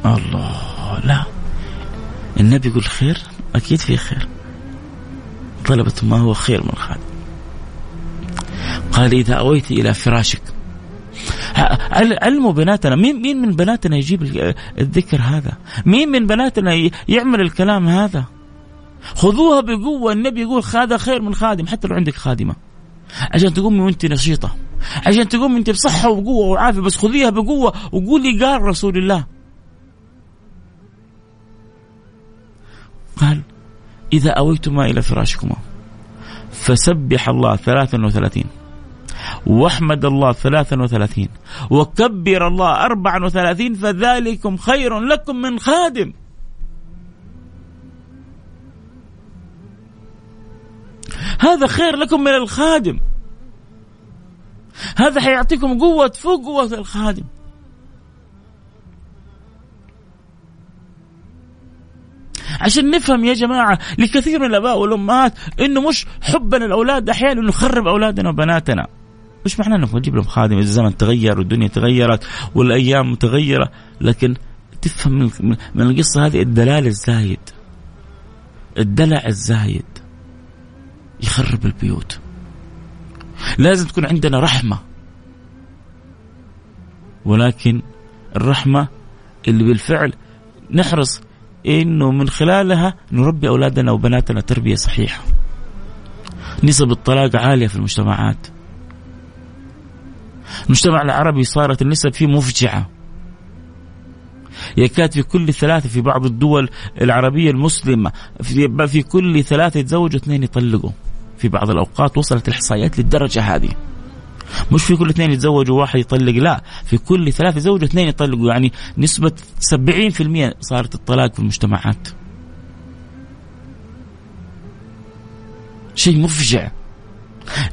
الله لا. النبي يقول خير؟ أكيد في خير. طلبت ما هو خير من خادم. قال إذا أويت إلى فراشك علموا بناتنا. مين مين من بناتنا يجيب الذكر هذا؟ مين من بناتنا يعمل الكلام هذا؟ خذوها بقوة. النبي يقول هذا خير من خادم حتى لو عندك خادمة. عشان تقومي وانت نشيطة. عشان تقومي انت بصحة وقوة وعافية بس خذيها بقوة وقولي قال رسول الله. قال إذا أويتما إلى فراشكما فسبح الله ثلاثا وثلاثين. واحمد الله ثلاثا وثلاثين. وكبر الله أربعا وثلاثين فذلكم خير لكم من خادم. هذا خير لكم من الخادم. هذا حيعطيكم قوة فوق قوة الخادم. عشان نفهم يا جماعة لكثير من الآباء والأمهات إنه مش حبنا الأولاد أحيانا نخرب أولادنا وبناتنا. مش معناه انك تجيب لهم خادم الزمن تغير والدنيا تغيرت والأيام متغيرة لكن تفهم من القصة هذه الدلال الزايد الدلع الزايد يخرب البيوت لازم تكون عندنا رحمة ولكن الرحمة اللي بالفعل نحرص إنه من خلالها نربي أولادنا وبناتنا تربية صحيحة. نسب الطلاق عالية في المجتمعات. المجتمع العربي صارت النسب فيه مفجعة. يكاد في كل ثلاثة في بعض الدول العربية المسلمة في, في كل ثلاثة يتزوجوا اثنين يطلقوا. في بعض الأوقات وصلت الإحصائيات للدرجة هذه. مش في كل اثنين يتزوجوا واحد يطلق لا. في كل ثلاثة يتزوجوا اثنين يطلقوا يعني نسبة 70% صارت الطلاق في المجتمعات. شيء مفجع.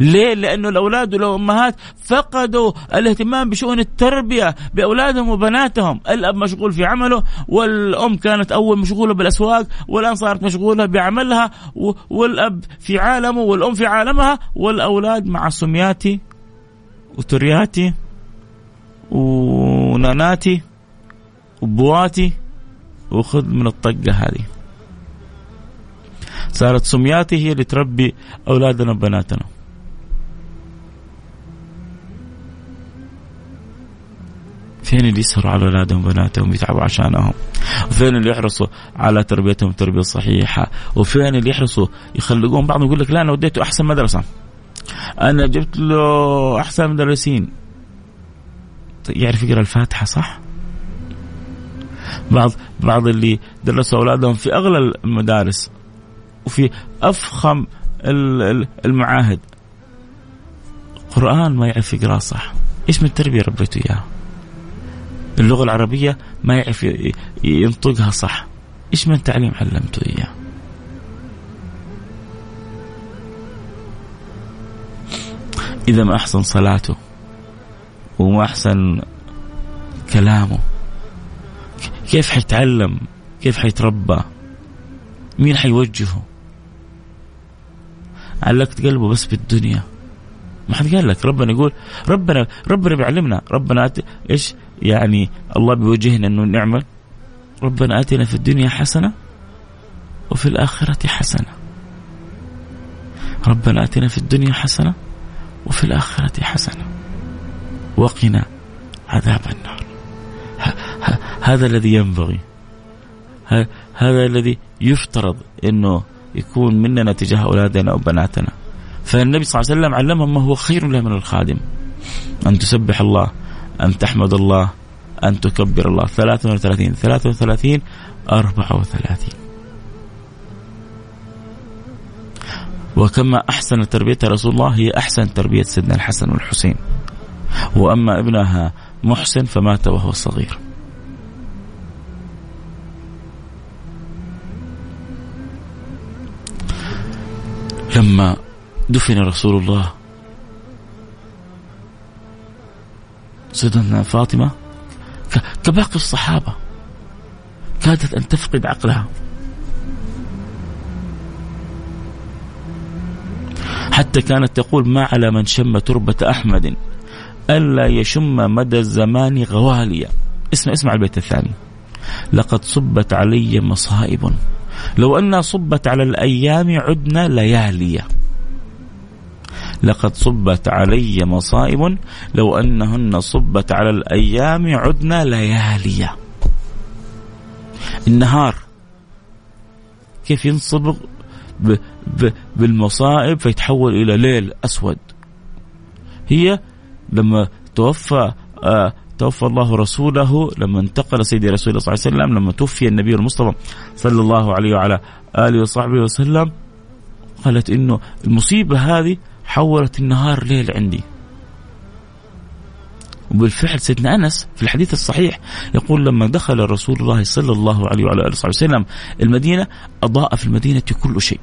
ليه؟ لأنه الأولاد والأمهات فقدوا الاهتمام بشؤون التربية بأولادهم وبناتهم. الأب مشغول في عمله والأم كانت أول مشغولة بالأسواق والآن صارت مشغولة بعملها والأب في عالمه والأم في عالمها والأولاد مع سمياتي وترياتي وناناتي وبواتي وخذ من الطقة هذه. صارت سمياتي هي اللي تربي أولادنا وبناتنا. فين اللي يسهروا على أولادهم وبناتهم ويتعبوا عشانهم؟ وفين اللي يحرصوا على تربيتهم تربية صحيحة؟ وفين اللي يحرصوا يخلقون بعضهم يقول لك لا أنا وديته أحسن مدرسة. أنا جبت له أحسن مدرسين. يعرف يقرأ الفاتحة صح؟ بعض بعض اللي درسوا أولادهم في أغلى المدارس وفي أفخم المعاهد. قرآن ما يعرف يقراه صح. إيش من تربيه ربيته إياها؟ اللغة العربية ما يعرف ينطقها صح. إيش من تعليم علمته إياه؟ إذا ما أحسن صلاته وما أحسن كلامه كيف حيتعلم؟ كيف حيتربى؟ مين حيوجهه؟ علقت قلبه بس بالدنيا. ما حد قال لك ربنا يقول ربنا ربنا بيعلمنا ربنا إيش؟ يعني الله بيوجهنا إنه نعمل ربنا آتنا في الدنيا حسنة وفي الآخرة حسنة. ربنا آتنا في الدنيا حسنة وفي الآخرة حسنة. وقنا عذاب النار. هذا الذي ينبغي. هذا الذي يفترض إنه يكون مننا تجاه أولادنا وبناتنا. فالنبي صلى الله عليه وسلم علمهم ما هو خير له من الخادم. أن تسبح الله. أن تحمد الله أن تكبر الله. 33 33 34 وكما أحسن تربية رسول الله هي أحسن تربية سيدنا الحسن والحسين. وأما ابنها محسن فمات وهو صغير. لما دفن رسول الله سيدنا فاطمة. كباقي الصحابة كادت أن تفقد عقلها. حتى كانت تقول ما على من شم تربة أحمد ألا يشم مدى الزمان غواليا. اسمع اسمع البيت الثاني. لقد صبت علي مصائب. لو أنها صبت على الأيام عدنا لياليا. لقد صبت علي مصائب لو أنهن صبت على الأيام عدنا لياليا النهار كيف ينصبغ ب ب بالمصائب فيتحول إلى ليل أسود. هي لما توفى آه توفى الله رسوله لما انتقل سيدي رسول الله صلى الله عليه وسلم لما توفي النبي المصطفى صلى الله عليه وعلى آله وصحبه وسلم قالت إنه المصيبة هذه حولت النهار ليل عندي وبالفعل سيدنا أنس في الحديث الصحيح يقول لما دخل رسول الله صلى الله عليه وعلى آله وسلم المدينة أضاء في المدينة كل شيء.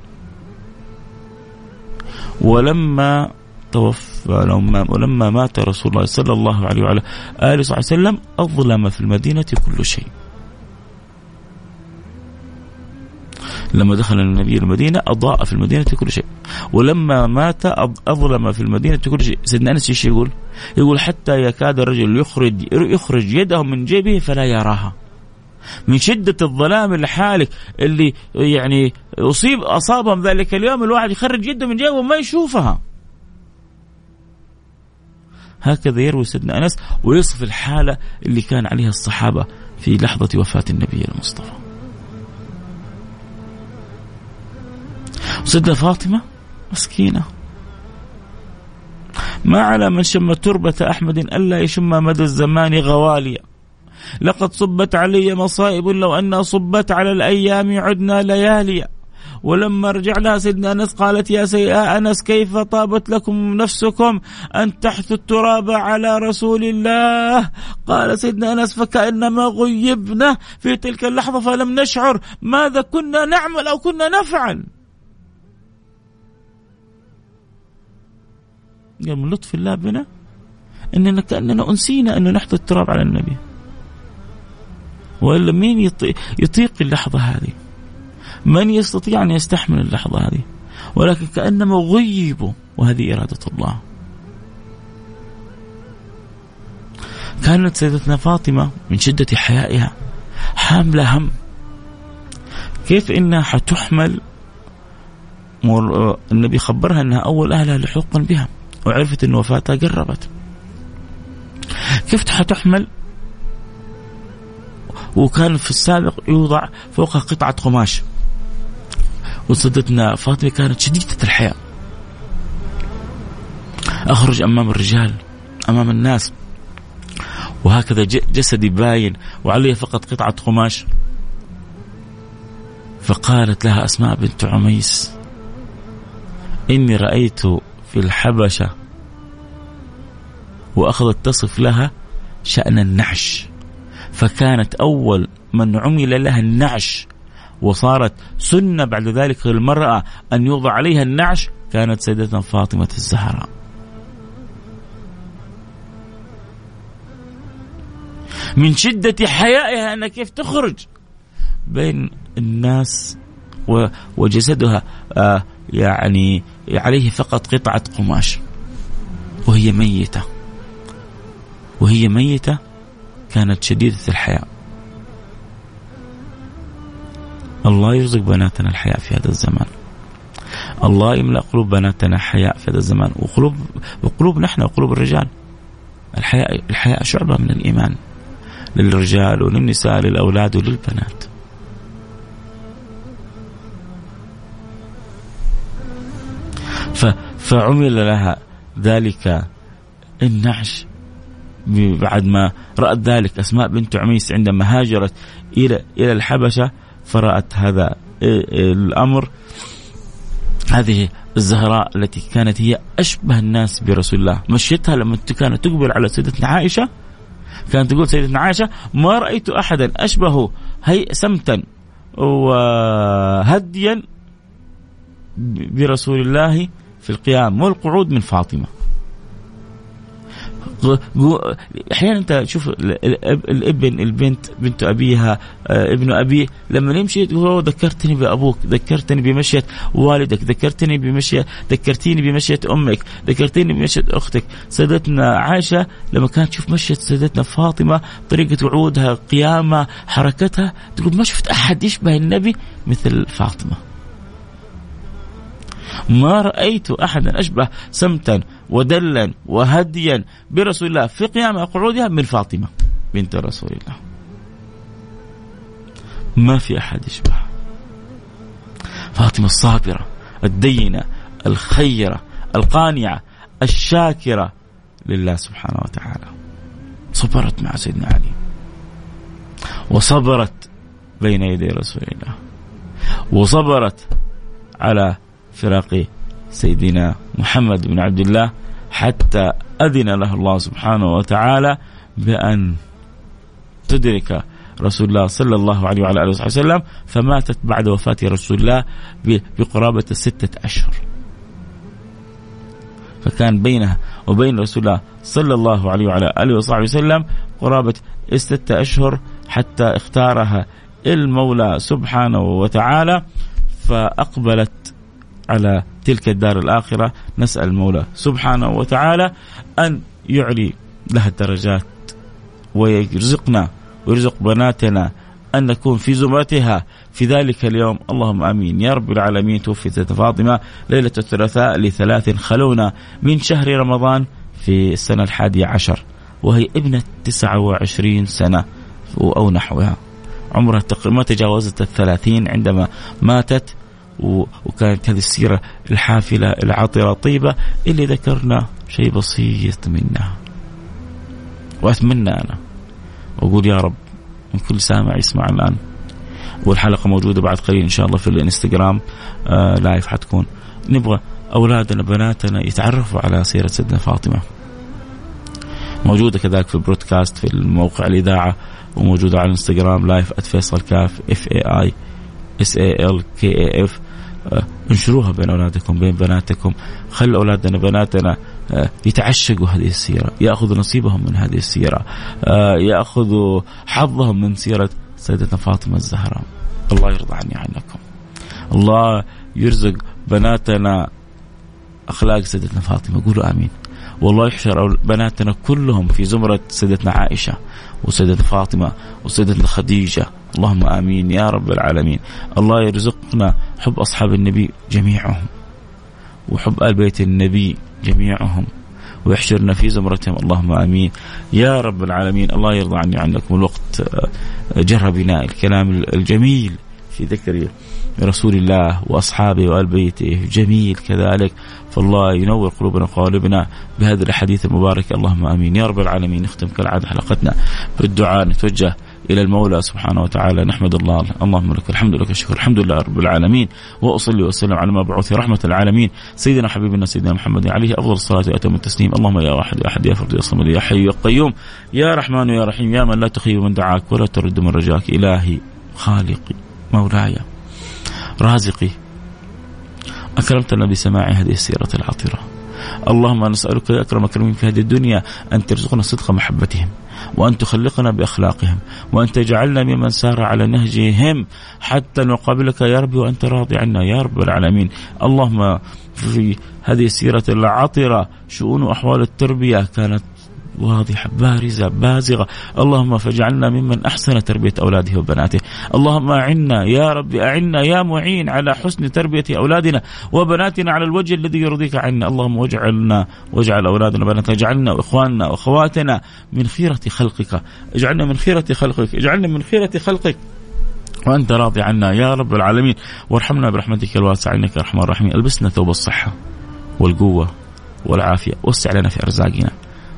ولما توفى ولما مات رسول الله صلى الله عليه وعلى آله وسلم أظلم في المدينة كل شيء. لما دخل النبي المدينة أضاء في المدينة كل شيء. ولما مات أظلم في المدينة كل شيء. سيدنا أنس إيش يقول؟ يقول حتى يكاد الرجل يخرج يخرج يده من جيبه فلا يراها. من شدة الظلام الحالك اللي يعني أصيب أصابهم ذلك اليوم الواحد يخرج يده من جيبه وما يشوفها. هكذا يروي سيدنا أنس ويصف الحالة اللي كان عليها الصحابة في لحظة وفاة النبي المصطفى. سيدة فاطمة مسكينة. ما على من شم تربة أحمد ألا يشم مدى الزمان غواليا. لقد صبت علي مصائب لو أنها صبت على الأيام عدنا لياليا. ولما رجع لها سيدنا أنس قالت يا سيدنا أنس كيف طابت لكم نفسكم أن تحثوا التراب على رسول الله؟ قال سيدنا أنس فكأنما غيبنا في تلك اللحظة فلم نشعر. ماذا كنا نعمل أو كنا نفعل؟ قال من لطف الله بنا إننا كأننا أنسينا انه نحط التراب على النبي وإلا مين يطيق اللحظة هذه؟ من يستطيع أن يستحمل اللحظة هذه؟ ولكن كأنما غيبوا وهذه إرادة الله. كانت سيدتنا فاطمة من شدة حيائها حاملة هم كيف إنها حتحمل النبي خبرها أنها أول أهلها لحوقا بها وعرفت إن وفاتها قربت. كيف حتحمل وكان في السابق يوضع فوقها قطعة قماش. وصدتنا فاطمة كانت شديدة الحياة أخرج أمام الرجال أمام الناس. وهكذا جسدي باين وعلي فقط قطعة قماش. فقالت لها أسماء بنت عميس إني رأيت في الحبشة وأخذت تصف لها شأن النعش. فكانت أول من عمل لها النعش وصارت سنة بعد ذلك للمرأة أن يوضع عليها النعش كانت سيدتنا فاطمة الزهراء. من شدة حيائها أنها كيف تخرج بين الناس وجسدها آه، يعني عليه فقط قطعة قماش. وهي ميتة. وهي ميتة كانت شديدة الحياة الله يرزق بناتنا الحياة في هذا الزمان. الله يملأ قلوب بناتنا حياء في هذا الزمان. وقلوب وقلوب نحن وقلوب الرجال. الحياء الحياء شعبة من الإيمان. للرجال وللنساء للأولاد وللبنات. فعمل لها ذلك. النعش بعد ما رأت ذلك أسماء بنت عميس عندما هاجرت إلى إلى الحبشة فرأت هذا الأمر. هذه الزهراء التي كانت هي أشبه الناس برسول الله. مشيتها لما كانت تقبل على سيدتنا عائشة كانت تقول سيدتنا عائشة ما رأيت أحدا أشبه هي سمتا وهديا برسول الله في القيام والقعود من فاطمة. أحيانا أنت تشوف الابن البنت بنت أبيها آه، ابن أبيه لما يمشي تقول ذكرتني بأبوك ذكرتني بمشية والدك ذكرتني بمشية ذكرتيني بمشية أمك ذكرتيني بمشية أختك. سيدتنا عائشة لما كانت تشوف مشية سيدتنا فاطمة طريقة وعودها قيامها حركتها تقول ما شفت أحد يشبه النبي مثل فاطمة. ما رأيت أحدا أشبه سمتا ودلا وهديا برسول الله في قيام قعودها من فاطمة بنت رسول الله. ما في أحد يشبه. فاطمة الصابرة الدينة الخيرة القانعة الشاكرة لله سبحانه وتعالى. صبرت مع سيدنا علي. وصبرت بين يدي رسول الله. وصبرت على فراق سيدنا محمد بن عبد الله حتى أذن له الله سبحانه وتعالى بأن تدرك رسول الله صلى الله عليه وعلى آله وسلم فماتت بعد وفاة رسول الله بقرابة ستة أشهر. فكان بينها وبين رسول الله صلى الله عليه وعلى آله وصحبه وسلم قرابة ستة أشهر حتى اختارها المولى سبحانه وتعالى فأقبلت على تلك الدار الآخرة. نسأل المولى سبحانه وتعالى أن يعلي لها الدرجات ويرزقنا ويرزق بناتنا أن نكون في زمرتها. في ذلك اليوم اللهم آمين. يا رب العالمين. توفيت فاطمة. ليلة الثلاثاء لثلاث خلونا من شهر رمضان في السنة الحادية عشر وهي ابنة 29 سنة أو نحوها. عمرها ما تجاوزت الثلاثين عندما ماتت. وكانت هذه السيرة الحافلة العطرة الطيبة اللي ذكرنا شيء بسيط منها وأتمنى أنا وأقول يا رب من كل سامع يسمع الآن. والحلقة موجودة بعد قليل إن شاء الله في الإنستغرام. آه live حتكون. نبغى أولادنا بناتنا يتعرفوا على سيرة سيدنا فاطمة. موجودة كذلك في ال broadcast في الموقع الإذاعة وموجودة على الإنستغرام live @فيصل كاف F A I S A L K A F انشروها بين أولادكم بين بناتكم. خلوا أولادنا بناتنا آه، يتعشقوا هذه السيرة يأخذوا نصيبهم من هذه السيرة آه، يأخذوا حظهم من سيرة سيدتنا فاطمة الزهراء. الله يرضى عني عنكم الله يرزق بناتنا أخلاق سيدتنا فاطمة. قولوا آمين. والله يحشر بناتنا كلهم في زمرة سيدتنا عائشة وسيدتنا فاطمة وسيدتنا خديجة. اللهم آمين يا رب العالمين. الله يرزقنا حب أصحاب النبي جميعهم وحب آل بيت النبي جميعهم ويحشرنا في زمرتهم. اللهم آمين يا رب العالمين. الله يرضى عني عنكم الوقت آه، جرى بنا الكلام الجميل في ذكر رسول الله وأصحابه وآل بيته جميل كذلك. فالله ينور قلوبنا وقوالبنا بهذه الاحاديث المباركه اللهم آمين يا رب العالمين. نختم كالعادة حلقتنا بالدعاء. نتوجه إلى المولى سبحانه وتعالى. نحمد الله. اللهم لك الحمد لك الشكر. الحمد لله رب العالمين. وأصلي وأسلم على مبعوث رحمة العالمين. سيدنا حبيبنا سيدنا محمد عليه أفضل الصلاة وأتم التسليم. اللهم يا واحد يا أحد يا فرد يا صمد يا حي يا قيوم. يا رحمن يا رحيم. يا من لا تخيب من دعاك ولا ترد من رجاك. إلهي خالقي مولاي رازقي. أكرمتنا بسماع هذه السيرة العطرة. اللهم نسألك يا أكرم أكرمين في هذه الدنيا أن ترزقنا صدق محبتهم. وأن تخلقنا بأخلاقهم وأن تجعلنا ممن سار على نهجهم حتى نقابلك يا ربي وأنت راضي عنا يا رب العالمين. اللهم في هذه السيرة العطرة شؤون وأحوال التربية كانت واضحة بارزة بازغة. اللهم فاجعلنا ممن أحسن تربية أولاده وبناته. اللهم أعنا يا رب أعنا يا معين على حسن تربية أولادنا وبناتنا على الوجه الذي يرضيك عنا. اللهم واجعلنا واجعل أولادنا وبناتنا اجعلنا وإخواننا وأخواتنا من خيرة خلقك. اجعلنا من خيرة خلقك اجعلنا من خيرة خلقك. وأنت راضي عنا يا رب العالمين. وارحمنا برحمتك الواسعة إنك أرحم الراحمين. ألبسنا ثوب الصحة والقوة والعافية. وسع لنا في أرزاقنا.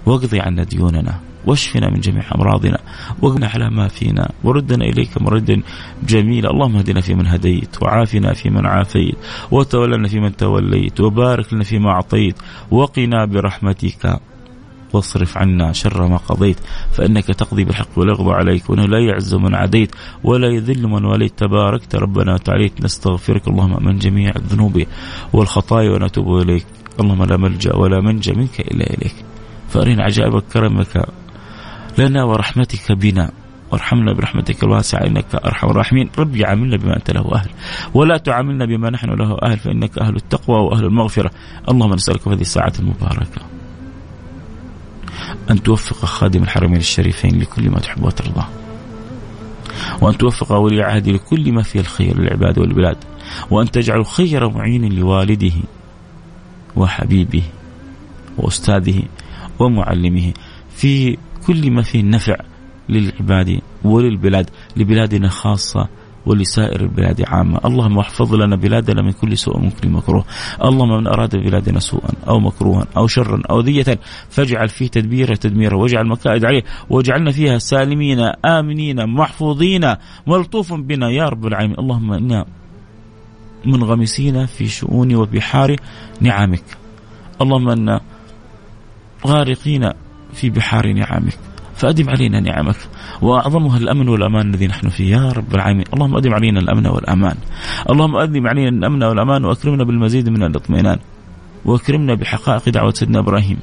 واقضي عنا ديوننا واشفنا من جميع أمراضنا واغنى على ما فينا وردنا إليك مردا جميلا اللهم اهدنا فيمن هديت وعافنا فيمن عافيت وتولنا فيمن توليت وبارك لنا فيما أعطيت وقنا برحمتك واصرف عنا شر ما قضيت. فإنك تقضي بالحق ولا يقضى عليك وإنه لا يعز من عديت ولا يذل من وليت. تباركت ربنا وتعاليت. نستغفرك اللهم من جميع الذنوب والخطايا ونتوب إليك. اللهم لا ملجأ ولا منجا منك إلا إليك. فارنا عجائب كرمك لنا ورحمتك بنا. وارحمنا برحمتك الواسعة إنك أرحم الراحمين. ربي عاملنا بما أنت له أهل ولا تعاملنا بما نحن له أهل فإنك أهل التقوى وأهل المغفرة. اللهم نسألك في هذه الساعة المباركة أن توفق خادم الحرمين الشريفين لكل ما تحب وترضى وأن توفق ولي عهد لكل ما فيه الخير للعباد والبلاد وأن تجعل خير معين لوالده وحبيبه وأستاذه. ومعلمه في كل ما فيه النفع للعباد وللبلاد لبلادنا خاصة ولسائر البلاد عامة. اللهم احفظ لنا بلادنا من كل سوء كل مكروه. اللهم من أراد بلادنا سوءا أو مكروها أو شرا أو ذية فاجعل فيه تدبيره تدميره واجعل مكائد عليه واجعلنا فيها سالمين آمنين محفوظين ملطوف بنا يا رب العالمين. اللهم إنا منغمسين في شؤون وبحار نعمك. اللهم إنا غارقين في بحار نعمك. فأدم علينا نعمك. وأعظمها الأمن والأمان الذي نحن فيه. يا رب العالمين. اللهم أدم علينا الأمن والأمان. اللهم أدم علينا الأمن والأمان وأكرمنا بالمزيد من الاطمئنان. وأكرمنا بحقائق دعوة سيدنا إبراهيم.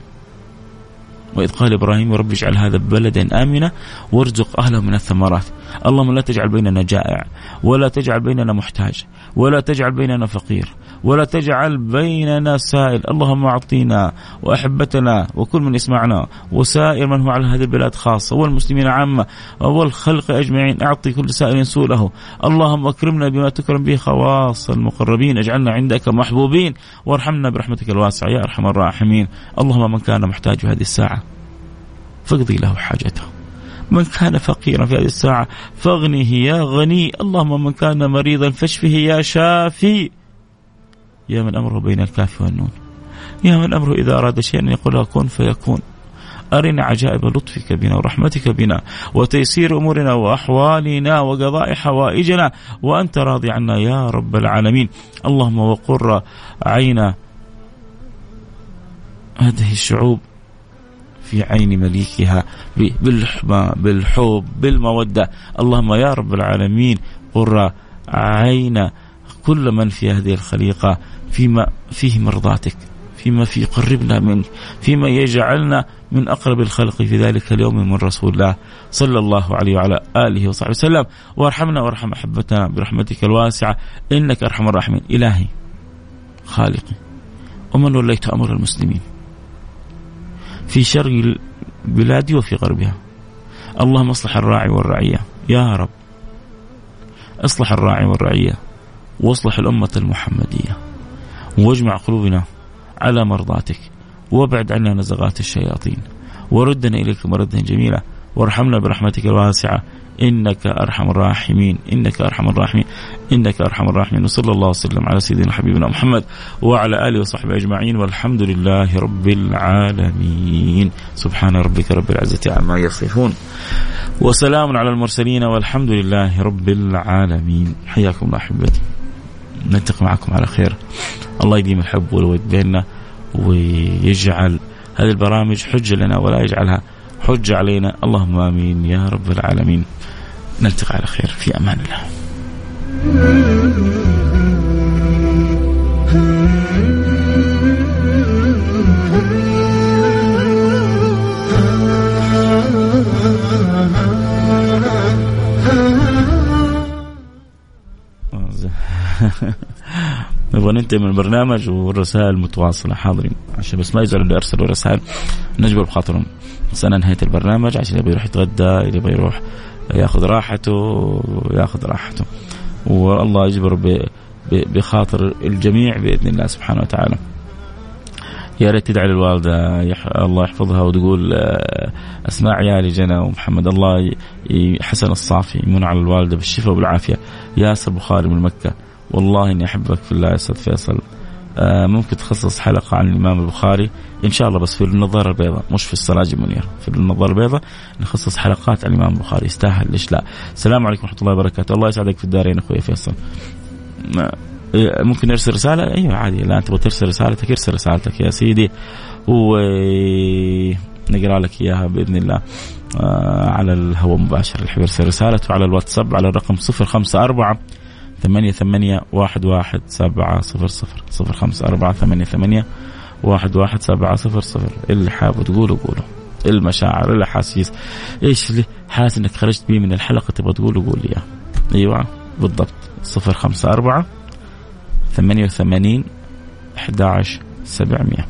وإذ قال إبراهيم رب اجعل هذا بلدا آمنا وارزق أهله من الثمرات. اللهم لا تجعل بيننا جائع ولا تجعل بيننا محتاج. ولا تجعل بيننا فقير ولا تجعل بيننا سائل. اللهم أعطينا وأحبتنا وكل من يسمعنا وسائر من هو على هذه البلاد خاصة والمسلمين عامة والخلق أجمعين. أعطي كل سائل سؤله. اللهم أكرمنا بما تكرم به خواص المقربين. اجعلنا عندك محبوبين. وارحمنا برحمتك الواسعة يا أرحم الراحمين. اللهم من كان محتاج هذه الساعة فاقضي له حاجته. من كان فقيرا في هذه الساعة. فاغنه يا غني اللهم من كان مريضا فاشفه يا شافي. يا من أمره بين الكاف والنون. يا من أمره إذا أراد شيئا يقول كن فيكون. أرنا عجائب لطفك بنا ورحمتك بنا وتيسير أمورنا وأحوالنا وقضاء حوائجنا. وأنت راضي عنا يا رب العالمين. اللهم وقر عين هذه الشعوب في عين مليكها بالحب بالحب بالمودة. اللهم يا رب العالمين قر عين كل من في هذه الخليقة فيما فيه مرضاتك فيما في يقربنا منك فيما يجعلنا من أقرب الخلق في ذلك اليوم من رسول الله صلى الله عليه وعلى آله وصحبه وسلم. وارحمنا وارحم أحبتنا برحمتك الواسعة إنك أرحم الراحمين. إلهي خالقي ومن وليت أمر المسلمين. في شرق البلاد وفي غربها. اللهم اصلح الراعي والرعية. يا رب. اصلح الراعي والرعية. واصلح الأمة المحمدية. واجمع قلوبنا على مرضاتك. وابعد عنا نزغات الشياطين. وردنا إليك مردا جميلا. وارحمنا برحمتك الواسعة. إنك أرحم الراحمين إنك أرحم الراحمين إنك أرحم الراحمين. وصلى الله وسلم على سيدنا حبيبنا محمد وعلى آله وصحبه أجمعين والحمد لله رب العالمين. سبحان ربك رب العزة عما يصفون. وسلام على المرسلين والحمد لله رب العالمين. حياكم الله أحبتي. نلتقي معكم على خير. الله يديم الحب والود بيننا ويجعل هذه البرامج حجة لنا ولا يجعلها حجة علينا. اللهم آمين يا رب العالمين. نلتقي على خير. في أمان الله. نبغى ننتهي من البرنامج والرسائل متواصله حاضرين. عشان بس ما يزعلوا اللي أرسلوا رسائل نجبر بخاطرهم. بس أنا انهيت البرنامج عشان يبغى يروح يتغدى يبغى يروح ياخذ راحته ياخذ راحته. والله يجبر بخاطر الجميع بإذن الله سبحانه وتعالى. يا ريت تدعي للوالدة يح... الله يحفظها وتقول آه، أسماء عيالي جنى ومحمد. الله حسن الصافي يمن على الوالدة بالشفاء وبالعافيه ياسر بخاري من مكة. والله إني أحبك في الله يا أستاذ فيصل. آه، ممكن تخصص حلقة عن الإمام البخاري. إن شاء الله بس في النظاره البيضاء مش في السراج المنير في النظاره البيضاء نخصص حلقات عن الإمام البخاري. يستاهل ليش لا؟ السلام عليكم ورحمة الله وبركاته. الله يسعدك في الدارين أخوي فيصل. إيه، ممكن نرسل رسالة؟ أيوه عادي. لا أنت ترسل رسالتك ارسل رسالتك يا سيدي. ونقرأ لك إياها بإذن الله. آه، على الهواء مباشر. اللي يرسل رسالته على الواتساب على الرقم 054 ثمانية ثمانية واحد واحد سبعة صفر صفر صفر خمسة أربعة ثمانية ثمانية واحد واحد سبعة صفر صفر. اللي حابب تقوله قوله. المشاعر الأحاسيس إيش اللي حاسس إنك خرجت بيه من الحلقة؟ تبغى تقوله؟ قول لي أيوة بالضبط. صفر خمسة أربعة ثمانية وثمانين أحد عشر سبعمية.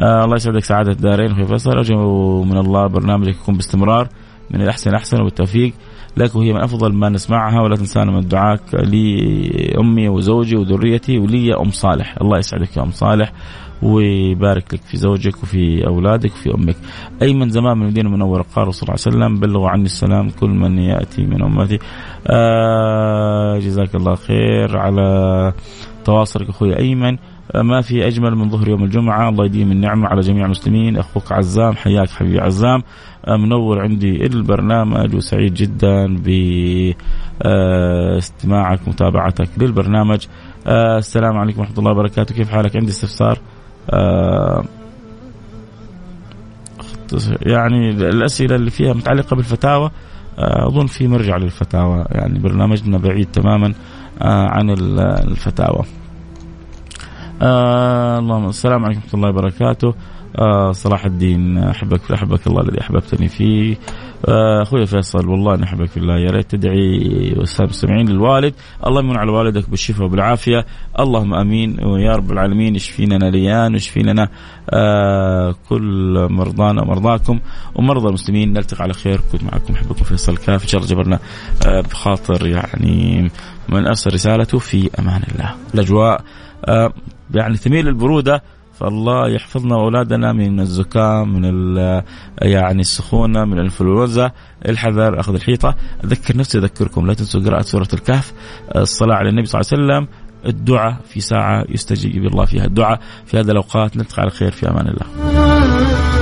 آه الله يسعدك. سعادة الدارين أخوي فيصل. أرجو من الله برنامجك يكون باستمرار. من الأحسن أحسن وبالتوفيق. لك وهي من أفضل ما نسمعها ولا تنسانا من دعاك لي امي وزوجي وذريتي ولي أم صالح الله يسعدك يا أم صالح ويبارك لك في زوجك وفي أولادك وفي أمك. ايمن زمان من المدينة المنورة قال صلى الله عليه وسلم بلغوا عني السلام كل من يأتي من أمتي. آه جزاك الله خير على تواصلك أخوي أيمن. آه، ما في أجمل من ظهر يوم الجمعة. الله يديم النعمة على جميع المسلمين. أخوك عزام حياك حبيبي عزام. آه، منور عندي البرنامج وسعيد جدا ب آه، استماعك متابعتك للبرنامج. السلام عليكم ورحمة الله وبركاته. كيف حالك؟ عندي استفسار. يعني الأسئلة اللي فيها متعلقة بالفتاوى أظن في مرجع للفتاوى. يعني برنامجنا بعيد تماما عن الفتاوى. آه اللهم السلام عليكم ورحمة الله وبركاته. آه صلاح الدين أحبك أحبك الله الذي أحببتني فيه. آه أخوي فيصل والله أني أحبك في الله. يا ريت تدعي أستاذ سمعين للوالد. الله يمن على والدك بالشفاء وبالعافية. اللهم آمين. ويا رب العالمين يشفي لنا ليان ويشفي لنا آه كل مرضانا ومرضاكم. ومرضى المسلمين نلتقي على خير. كنت معكم أحبكم فيصل كاف إن شاء الله جبرنا آه بخاطر يعني من ارسل رسالته في أمان الله. الأجواء آه يعني تميل للبرودة فالله يحفظنا واولادنا من الزكام من يعني السخونة من الإنفلونزا الحذر أخذ الحيطة. أذكر نفسي أذكركم لا تنسوا قراءة سورة الكهف الصلاة على النبي صلى الله عليه وسلم. الدعاء في ساعة يستجيب الله فيها. الدعاء في هذه الأوقات. نلتقي على خير في أمان الله.